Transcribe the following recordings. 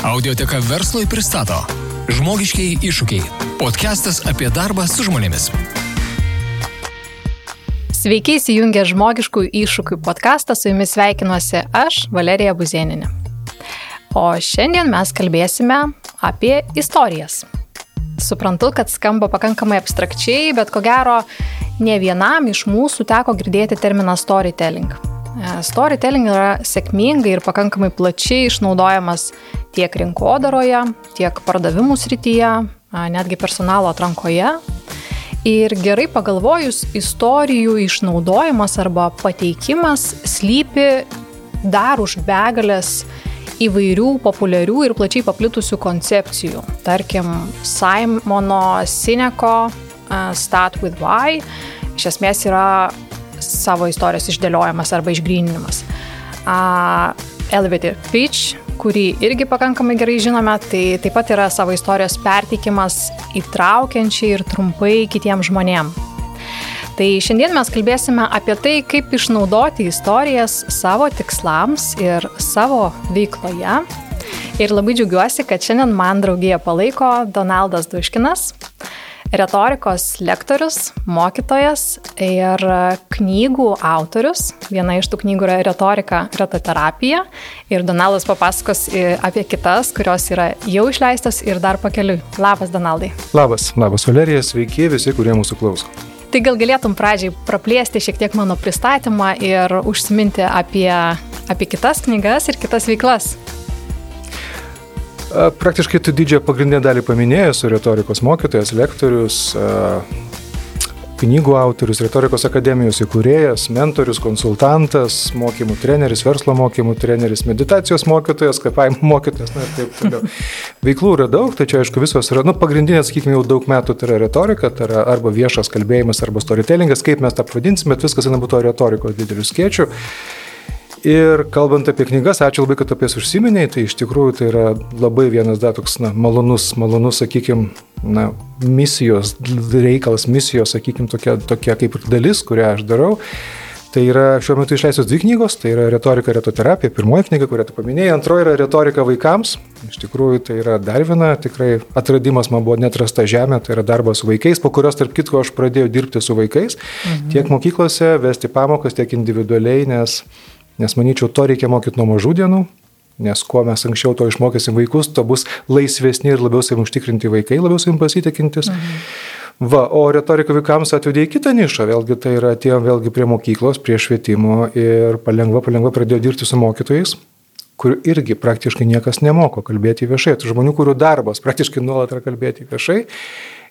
Audioteka verslui pristato Žmogiškiai iššūkiai. Podcastas apie darbą su žmonėmis. Sveiki įsijungę žmogiškų iššūkių podcastą, su jumis sveikinuosi aš, Valerija Buzieninė. O šiandien mes kalbėsime apie istorijas. Suprantu, kad skamba pakankamai abstrakčiai, bet ko gero ne vienam iš mūsų teko girdėti terminą storytelling. E, storytelling yra sėkmingai ir pakankamai plačiai išnaudojamas tiek rinkodaroje, tiek pardavimų srityje, netgi personalo atrankoje. Ir gerai pagalvojus, istorijų išnaudojimas arba pateikimas slypi dar už begalės įvairių populiarių ir plačiai paplitusių koncepcijų. Tarkim, Simono Sineko Start with Why iš esmės yra savo istorijos išdėliojimas arba išgryninimas. Uh, Elevator Pitch, kurį irgi pakankamai gerai žinome, tai taip pat yra savo istorijos perteikimas įtraukiančiai ir trumpai kitiems žmonėms. Tai šiandien mes kalbėsime apie tai, kaip išnaudoti istorijas savo tikslams ir savo veikloje. Ir labai džiaugiuosi, kad šiandien man draugėje palaiko Donaldas Duškinas, retorikos lektorius, mokytojas ir knygų autorius. Viena iš tų knygų yra retorika, retoterapija. Ir Donaldas papasakos apie kitas, kurios yra jau išleistos ir dar pakeliui. Labas, Donaldai. Labas, labas, Valerija, sveiki visi, kurie mūsų klauso. Tai gal galėtum pradžiai praplėsti šiek tiek mano pristatymą ir užsiminti apie, apie kitas knygas ir kitas veiklas. Praktiškai tu didžiąją pagrindinę dalį paminėjęs, retorikos mokytojas, lektorius, knygų autorius, retorikos akademijos įkūrėjas, mentorius, konsultantas, mokymų treneris, verslo mokymų treneris, meditacijos mokytojas, kapavimo mokytojas na, ir taip toliau. Veiklų yra daug, čia aišku visos yra, nu, pagrindinės, sakykime, jau daug metų tai yra retorika, tai yra arba viešas kalbėjimas, arba storytellingas, kaip mes tą pavadinsime, bet viskas eina būtų retorikos didelių skėčių. Ir kalbant apie knygas, ačiū labai, kad apie jas užsiminėjai, tai iš tikrųjų tai yra labai vienas dar toks, na, malonus, malonus, sakykime, na, misijos reikalas, misijos, sakykime, tokia, tokia kaip ir dalis, kurią aš darau. Tai yra šiuo metu išleistos dvi knygos, tai yra retorika retoterapija, pirmoji knyga, kurią tu paminėjai, antroji yra retorika vaikams. Iš tikrųjų, tai yra dar viena tikrai atradimas, man buvo netrasta žemė, tai yra darbas su vaikais, po kurios, tarp kitko, aš pradėjau dirbti su vaikais, mhm. tiek mokyklose, vesti pamokas, tiek individualiai, nes nes manyčiau, to reikia mokyti nuo mažų dienų, nes kuo mes anksčiau to išmokysim vaikus, to bus laisvesni ir labiau savim užtikrinti vaikai, labiau savim pasitikintis. Mhm. Va, o retorika vaikams atvedė į kitą nišą, vėlgi tai yra atėjom vėlgi prie mokyklos, prie švietimo ir palengva, palengva pradėjo dirbti su mokytojais, kur irgi praktiškai niekas nemoko kalbėti viešai. Tai žmonių, kurių darbas praktiškai nuolat yra kalbėti viešai.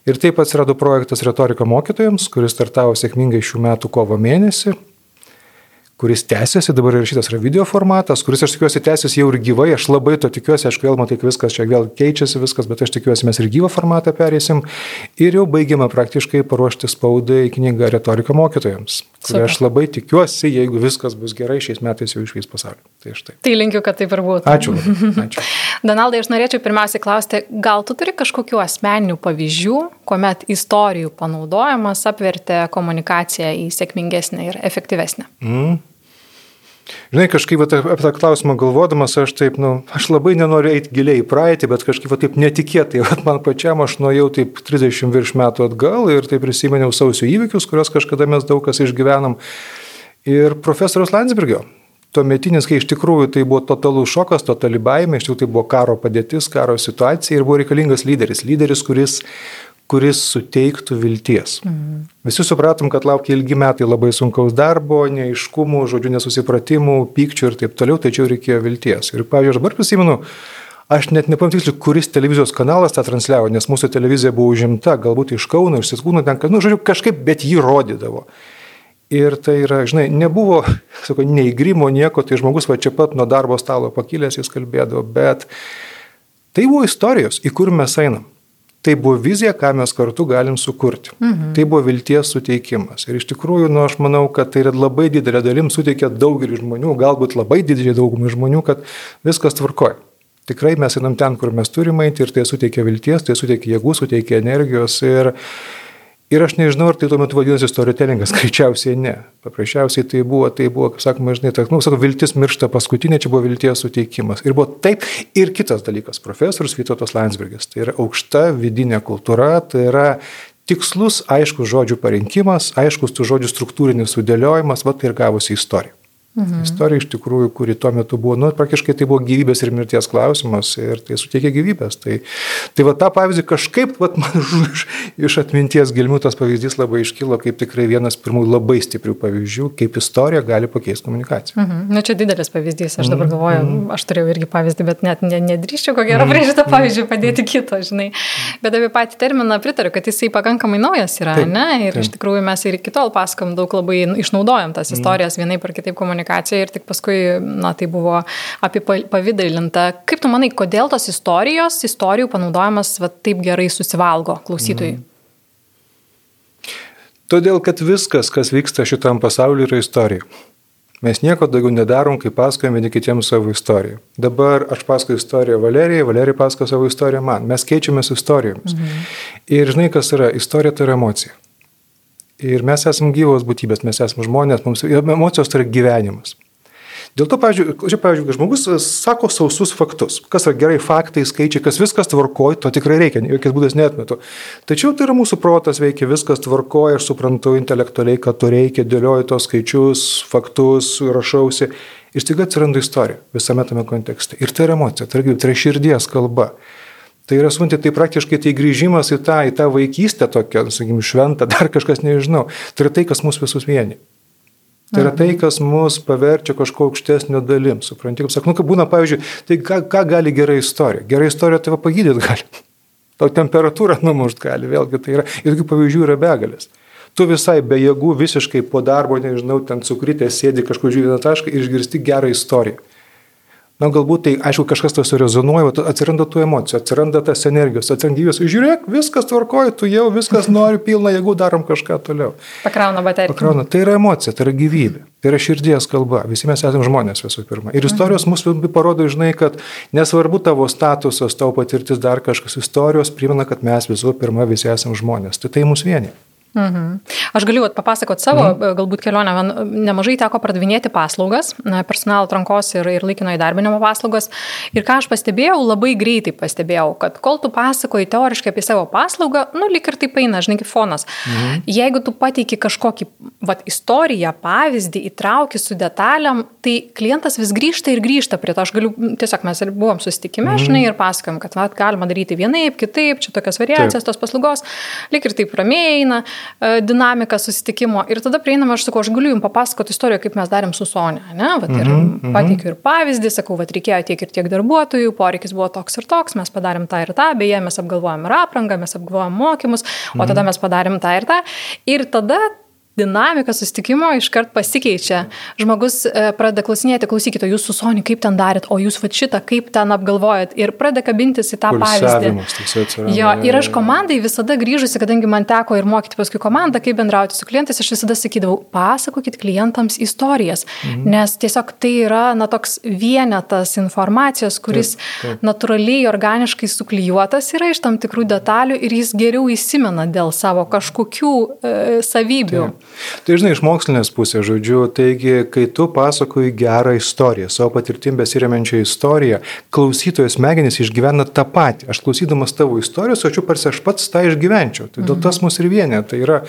Ir taip atsirado projektas retorika mokytojams, kuris startavo sėkmingai šių metų kovo mėnesį kuris tęsiasi, dabar ir šitas yra video formatas, kuris aš tikiuosi tęsiasi jau ir gyvai, aš labai to tikiuosi, aišku, vėl matai, viskas čia vėl keičiasi viskas, bet aš tikiuosi mes ir gyvą formatą perėsim ir jau baigiame praktiškai paruošti spaudai knygą retorika mokytojams, kurį aš labai tikiuosi, jeigu viskas bus gerai, šiais metais jau išvys pasaulį. Tai štai. Tai linkiu, kad taip ir būtų. Ačiū. Ačiū. Donaldai, aš norėčiau pirmiausiai klausti, gal tu turi kažkokių asmeninių pavyzdžių, kuomet istorijų panaudojimas apvertė komunikaciją į sėkmingesnę ir efektyvesnę? Mm. Žinai, kažkaip apie tą klausimą galvodamas, aš taip, nu, aš labai nenoriu eiti giliai į praeitį, bet kažkaip taip netikėtai, vat man pačiam aš nuėjau taip 30 virš metų atgal ir taip prisiminiau sausio įvykius, kuriuos kažkada mes daug kas išgyvenam. Ir profesorius Landsbergio, tuometinis, kai iš tikrųjų tai buvo totalus šokas, totali baimė, iš tikrųjų tai buvo karo padėtis, karo situacija ir buvo reikalingas lyderis. Lyderis, kuris kuris suteiktų vilties. Mhm. Visi supratom, kad laukia ilgi metai labai sunkaus darbo, neiškumų, žodžių nesusipratimų, pykčių ir taip toliau, tačiau reikėjo vilties. Ir pavyzdžiui, aš dabar prisimenu, aš net nepamtiksliu, kuris televizijos kanalas tą transliavo, nes mūsų televizija buvo užimta, galbūt iš Kauno, iš Sitkūno, ten, nu, žodžiu, kažkaip, bet jį rodydavo. Ir tai yra, žinai, nebuvo, sako, nei grimo, nieko, tai žmogus va čia pat nuo darbo stalo pakilęs jis kalbėdavo, bet tai buvo istorijos, į kur mes einam. Tai buvo vizija, ką mes kartu galim sukurti. Mhm. Tai buvo vilties suteikimas. Ir iš tikrųjų, nu, aš manau, kad tai yra labai didelė dalim suteikia daugelį žmonių, galbūt labai didelį daugumą žmonių, kad viskas tvarkoja. Tikrai mes einam ten, kur mes turime eiti ir tai suteikia vilties, tai suteikia jėgų, suteikia energijos. Ir, Ir aš nežinau, ar tai tuo metu vadinasi storytellingas, greičiausiai ne. Paprasčiausiai tai buvo, tai buvo, kaip sakoma, žinai, ta, nu, sako, viltis miršta paskutinė, čia buvo vilties suteikimas. Ir buvo taip, ir kitas dalykas, profesorius Vytautas Landsbergis. Tai yra aukšta vidinė kultūra, tai yra tikslus, aiškus žodžių parinkimas, aiškus tų žodžių struktūrinis sudėliojimas, va tai ir gavosi istorija. Mhm. Istorija iš tikrųjų, kuri tuo metu buvo, nu, praktiškai tai buvo gyvybės ir mirties klausimas ir tai suteikė gyvybės. Tai, tai va tą pavyzdį kažkaip, va, man iš, iš atminties gilmių tas pavyzdys labai iškilo kaip tikrai vienas pirmųjų labai stiprių pavyzdžių, kaip istorija gali pakeisti komunikaciją. Mhm. Na, čia didelis pavyzdys, aš dabar mhm. galvoju, mhm. aš turėjau irgi pavyzdį, bet net nedrįščiau, ko gero, prie šitą pavyzdį padėti kito, žinai. Bet apie patį terminą pritariu, kad jisai pakankamai naujas yra, taip, ne? Ir taip. iš tikrųjų mes ir iki tol pasakom daug labai išnaudojam tas istorijas vienaip ar kitaip komunikuoti komunikacija ir tik paskui, na, tai buvo apie pavydalinta. Kaip tu manai, kodėl tos istorijos, istorijų panaudojimas va, taip gerai susivalgo klausytojui? Mm. Todėl, kad viskas, kas vyksta šitam pasauliu, yra istorija. Mes nieko daugiau nedarom, kai pasakojame vieni kitiems savo istoriją. Dabar aš pasakoju istoriją Valerijai, Valerija pasakoja savo istoriją man. Mes keičiamės istorijomis. Mhm. Ir žinai, kas yra? Istorija tai yra emocija. Ir mes esame gyvos būtybės, mes esame žmonės, mums emocijos tai yra gyvenimas. Dėl to, pavyzdžiui, čia, pavyzdžiui, žmogus sako sausus faktus, kas yra gerai faktai, skaičiai, kas viskas tvarkoja, to tikrai reikia, jokiais būdais netmetu. Tačiau tai yra mūsų protas veikia, viskas tvarkoja, aš suprantu intelektualiai, kad to reikia, dėlioju tos skaičius, faktus, rašausi ir staiga atsiranda istorija visame tame kontekste. Ir tai yra emocija, tai yra, tai yra širdies kalba. Tai yra, sunti, tai praktiškai tai grįžimas į tą, į tą vaikystę tokią, sakykime, šventą, dar kažkas nežinau. Tai yra tai, kas mus visus vieni. Tai yra tai, kas mus paverčia kažko aukštesnio dalim. Supranti, kaip sakau, nu, būna, pavyzdžiui, tai ką, ką gali gera istorija? Gera istorija tave pagydyti gali. Tau temperatūrą numušt gali, vėlgi tai yra. Ir tokių pavyzdžių yra begalės. Tu visai be jėgų, visiškai po darbo, nežinau, ten cukrytė sėdi kažkur žiūrėti tašką ir išgirsti gerą istoriją. Na, galbūt tai, aišku, kažkas to surezonuoja, atsiranda tų emocijų, atsiranda tas energijos, atsiranda gyvybės. Žiūrėk, viskas tvarkoja, tu jau viskas nori pilna, jeigu darom kažką toliau. Pakrauna bateriją. Pakrauna. Tai yra emocija, tai yra gyvybė, tai yra širdies kalba. Visi mes esame žmonės visų pirma. Ir istorijos mhm. mums parodo, žinai, kad nesvarbu tavo statusas, tavo patirtis, dar kažkas, istorijos primena, kad mes visų pirma visi esame žmonės. Tai tai mūsų vienyje. Mhm. Aš galiu papasakoti savo, mhm. galbūt kelionę, man nemažai teko pardavinėti paslaugas, personalo atrankos ir, ir laikino įdarbinimo paslaugas. Ir ką aš pastebėjau, labai greitai pastebėjau, kad kol tu pasakoji teoriškai apie savo paslaugą, nu lik ir taip eina, žinai, kaip fonas. Mhm. Jeigu tu pateiki kažkokį vat, istoriją, pavyzdį, įtrauki su detaliam, tai klientas vis grįžta ir grįžta prie to. Aš galiu, tiesiog mes ir buvom susitikime, mhm. žinai, ir pasakojom, kad vat, galima daryti vienaip, kitaip, čia tokios variacijos taip. tos paslaugos, lik ir taip ramiai eina. E, dinamiką susitikimo. Ir tada prieinama, aš sakau, aš galiu jums papasakoti istoriją, kaip mes darėm su Sonė. Ne? Vat, ir mm -hmm. pateikiu ir pavyzdį, sakau, kad reikėjo tiek ir tiek darbuotojų, poreikis buvo toks ir toks, mes padarėm tą ir tą, beje, mes apgalvojom ir aprangą, mes apgalvojom mokymus, o tada mhm. mes padarėm tą ir tą. Ir tada dinamika susitikimo iškart pasikeičia. Žmogus e, pradeda klausinėti, klausykite, jūs su Sony kaip ten darėt, o jūs va šitą kaip ten apgalvojat ir pradeda kabintis į tą pavyzdį. Jo, ir aš komandai visada grįžusi, kadangi man teko ir mokyti paskui komandą, kaip bendrauti su klientais, aš visada sakydavau, pasakokit klientams istorijas, mhm. nes tiesiog tai yra, na, toks vienetas informacijos, kuris taip, taip. natūraliai, organiškai suklyjuotas yra iš tam tikrų detalių ir jis geriau įsimena dėl savo kažkokių e, savybių. Taip. Tai žinai, iš mokslinės pusės, žodžiu, taigi, kai tu pasakoji gerą istoriją, savo patirtim besiriamenčią istoriją, klausytojas smegenys išgyvena tą patį. Aš klausydamas tavo istorijos, aš parsi aš pats tą išgyvenčiau. Tai dėl tas mus ir vienė. Tai yra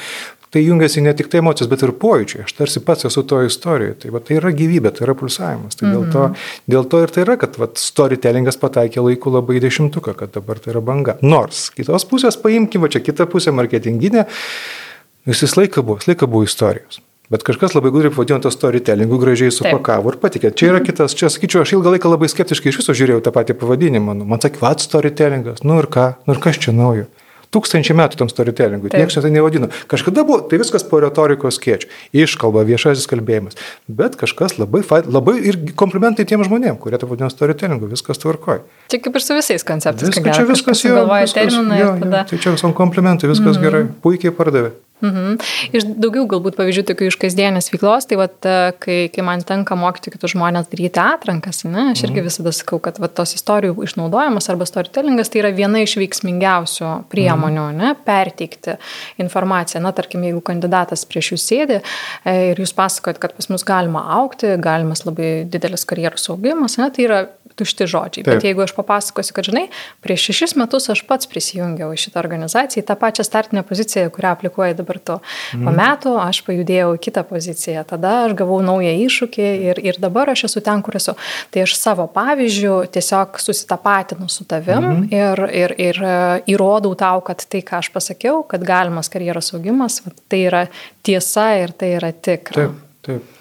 tai jungiasi ne tik tai emocijos, bet ir pojūčiai. Aš tarsi pats esu to istorijoje. Tai, va, tai yra gyvybė, tai yra pulsavimas. Tai dėl, to, mhm. dėl to ir tai yra, kad va, storytellingas pataikė laiku labai dešimtuką, kad dabar tai yra banga. Nors kitos pusės paimkime, čia kita pusė marketinginė. Jis visą laiką buvo, visą laiką buvo istorijos. Bet kažkas labai gudriai pavadino tą storytellingu, gražiai supakavo ir patikė. Čia yra kitas, čia sakyčiau, aš ilgą laiką labai skeptiškai iš viso žiūrėjau tą patį pavadinimą. Nu, man sakė, vad storytellingas, nu ir ką, nu ir kas čia naujo. Tūkstančiai metų tam storytellingui, niekas tai nevadino. Kažkada buvo, tai viskas po retorikos skiečių, iškalba, viešasis kalbėjimas. Bet kažkas labai, labai ir komplimentai tiem žmonėm, kurie tai vadino storytellingu, viskas tvarkoja. Čia kaip ir su visais konceptais. Viskas, čia viskas jau. Terminai. Jo, jo, tada... Tai čia visom komplimentai, viskas mm gerai, puikiai pardavė. Mhm. Iš daugiau galbūt pavyzdžių tokių iš kasdienės veiklos, tai vat, e, kai, kai man tenka mokyti kitus žmonės daryti atrankas, ne, aš irgi mhm. visada sakau, kad vat, tos istorijų išnaudojimas arba storytellingas tai yra viena iš veiksmingiausių priemonių mhm. ne, perteikti informaciją. Na, tarkim, jeigu kandidatas prieš jūs sėdi e, ir jūs pasakojat, kad pas mus galima aukti, galimas labai didelis karjeros augimas, ne, tai yra tušti žodžiai. Taip. Bet jeigu aš papasakosiu, kad, žinai, prieš šešis metus aš pats prisijungiau į šitą organizaciją, į tą pačią startinę poziciją, kurią aplikuoja dabar tu. Mm. Po metų aš pajudėjau į kitą poziciją, tada aš gavau naują iššūkį ir, ir dabar aš esu ten, kur esu. Tai aš savo pavyzdžių tiesiog susitapatinu su tavim mm. ir, ir, ir e, įrodau tau, kad tai, ką aš pasakiau, kad galimas karjeros augimas, tai yra tiesa ir tai yra tikra. Taip, taip.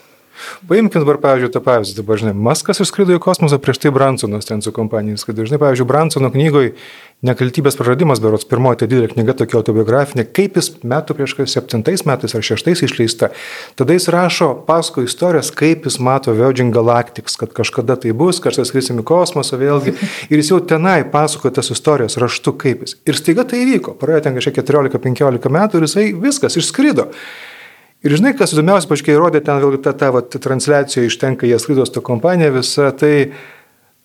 Paimkim dabar, pavyzdžiui, tą pavyzdį. Dabar, žinai, Maskas išskrido į kosmosą, prieš tai Bransonas ten su kompanijais. Kad dažnai, pavyzdžiui, Bransono knygoje Nekaltybės praradimas, berots pirmoji tai didelė knyga tokia autobiografinė, kaip jis metų prieš septintais metais ar šeštais išleista. Tada jis rašo paskui istorijas, kaip jis mato Virgin Galactics, kad kažkada tai bus, kažkas skrisim į kosmosą vėlgi. Ir jis jau tenai pasakoja tas istorijas raštu, kaip jis. Ir staiga tai įvyko. Praėjo ten kažkiek 14-15 metų ir jisai viskas išskrido. Ir žinai, kas įdomiausia, paškai įrodė ten vėlgi tą, tą, tą transliaciją iš tenka, jie sklydos tą kompaniją visą, tai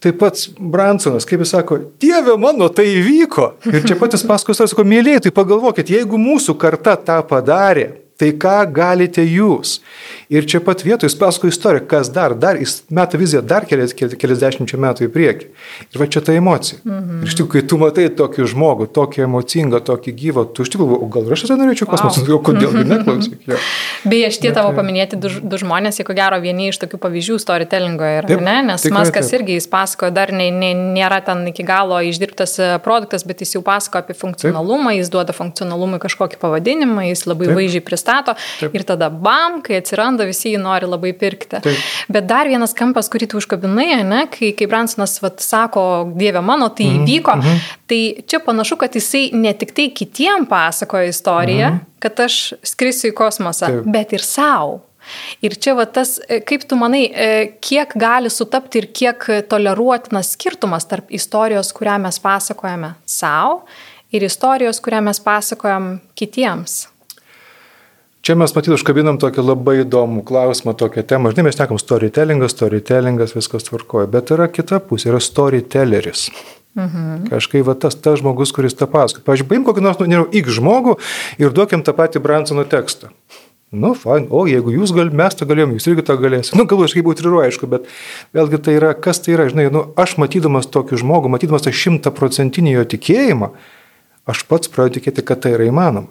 taip pat Bransonas, kaip jis sako, Dieve mano, tai įvyko. Ir čia patys paskos, sako, mėlyje, tai pagalvokit, jeigu mūsų karta tą padarė, Tai ką galite jūs? Ir čia pat vietoje jis pasako istoriją, kas dar, dar, jis meta viziją dar kelias, kelias dešimčia metų į priekį. Ir va čia ta emocija. Mhm. Ir iš tikrųjų, kai tu matai tokį žmogų, tokį emocingą, tokį gyvą, tu iš tikrųjų, gal aš tada norėčiau kosmosą, wow. kodėl gi neklausyk. Jo. Beje, šitie tavo tai- paminėti du, du žmonės, jie ko gero vieni iš tokių pavyzdžių storytellingo yra, taip, ne? Nes tikrai, Maskas taip. irgi jis pasakoja, dar ne, ne, nėra ten iki galo išdirbtas e, produktas, bet jis jau pasakoja apie funkcionalumą, taip. jis duoda funkcionalumui kažkokį pavadinimą, jis labai taip. vaizdžiai pristato pristato Taip. ir tada bam, kai atsiranda, visi jį nori labai pirkti. Taip. Bet dar vienas kampas, kurį tu užkabinai, ne, kai, kai Bransonas vat, sako, Dieve mano, tai mm -hmm. įvyko, mm -hmm. tai čia panašu, kad jisai ne tik tai kitiem pasakoja istoriją, mm -hmm. kad aš skrisiu į kosmosą, Taip. bet ir savo. Ir čia va tas, e, kaip tu manai, e, kiek gali sutapti ir kiek toleruotinas skirtumas tarp istorijos, kurią mes pasakojame savo ir istorijos, kurią mes pasakojam kitiems? Čia mes matyt užkabinam tokį labai įdomų klausimą, tokią temą. Žinai, mes nekam storytellingas, storytellingas, viskas tvarkoja, bet yra kita pusė, yra storytelleris. Mhm. Kažkaip va, tas, tas žmogus, kuris tą pasakoja. Pavyzdžiui, paim kokį nors, nu, nežinau, X žmogų ir duokim tą patį Bransono tekstą. Nu, fain, o jeigu jūs gal, mes tą galėjom, jūs irgi tą galėsite. Nu, galbūt aš kaip utriruoju, aišku, bet vėlgi tai yra, kas tai yra, žinai, nu, aš matydamas tokį žmogų, matydamas tą šimtaprocentinį jo tikėjimą, aš pats pradedu tikėti, kad tai yra įmanoma.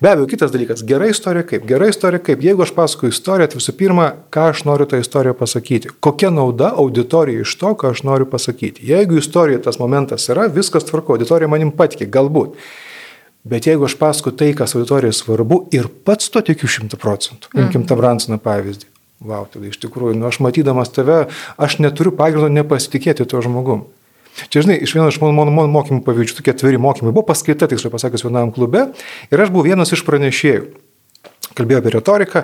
Be abejo, kitas dalykas - gera istorija kaip. Gera istorija kaip. Jeigu aš pasakoju istoriją, tai visų pirma, ką aš noriu tą istoriją pasakyti. Kokia nauda auditorijai iš to, ką aš noriu pasakyti. Jeigu istorija tas momentas yra, viskas tvarko, auditorija manim patikė, galbūt. Bet jeigu aš pasakoju tai, kas auditorijai svarbu ir pats to tikiu šimtų procentų, imkim mhm. tą Bransoną pavyzdį. Vau, tada iš tikrųjų, nu, aš matydamas tave, aš neturiu pagrindo nepasitikėti tuo žmogum. Čia, žinai, iš vieno iš mano, mano mokymų pavyzdžių, tokie atviri mokymai, buvo paskaita, tiksliau pasakius, vienam klube ir aš buvau vienas iš pranešėjų. Kalbėjau apie retoriką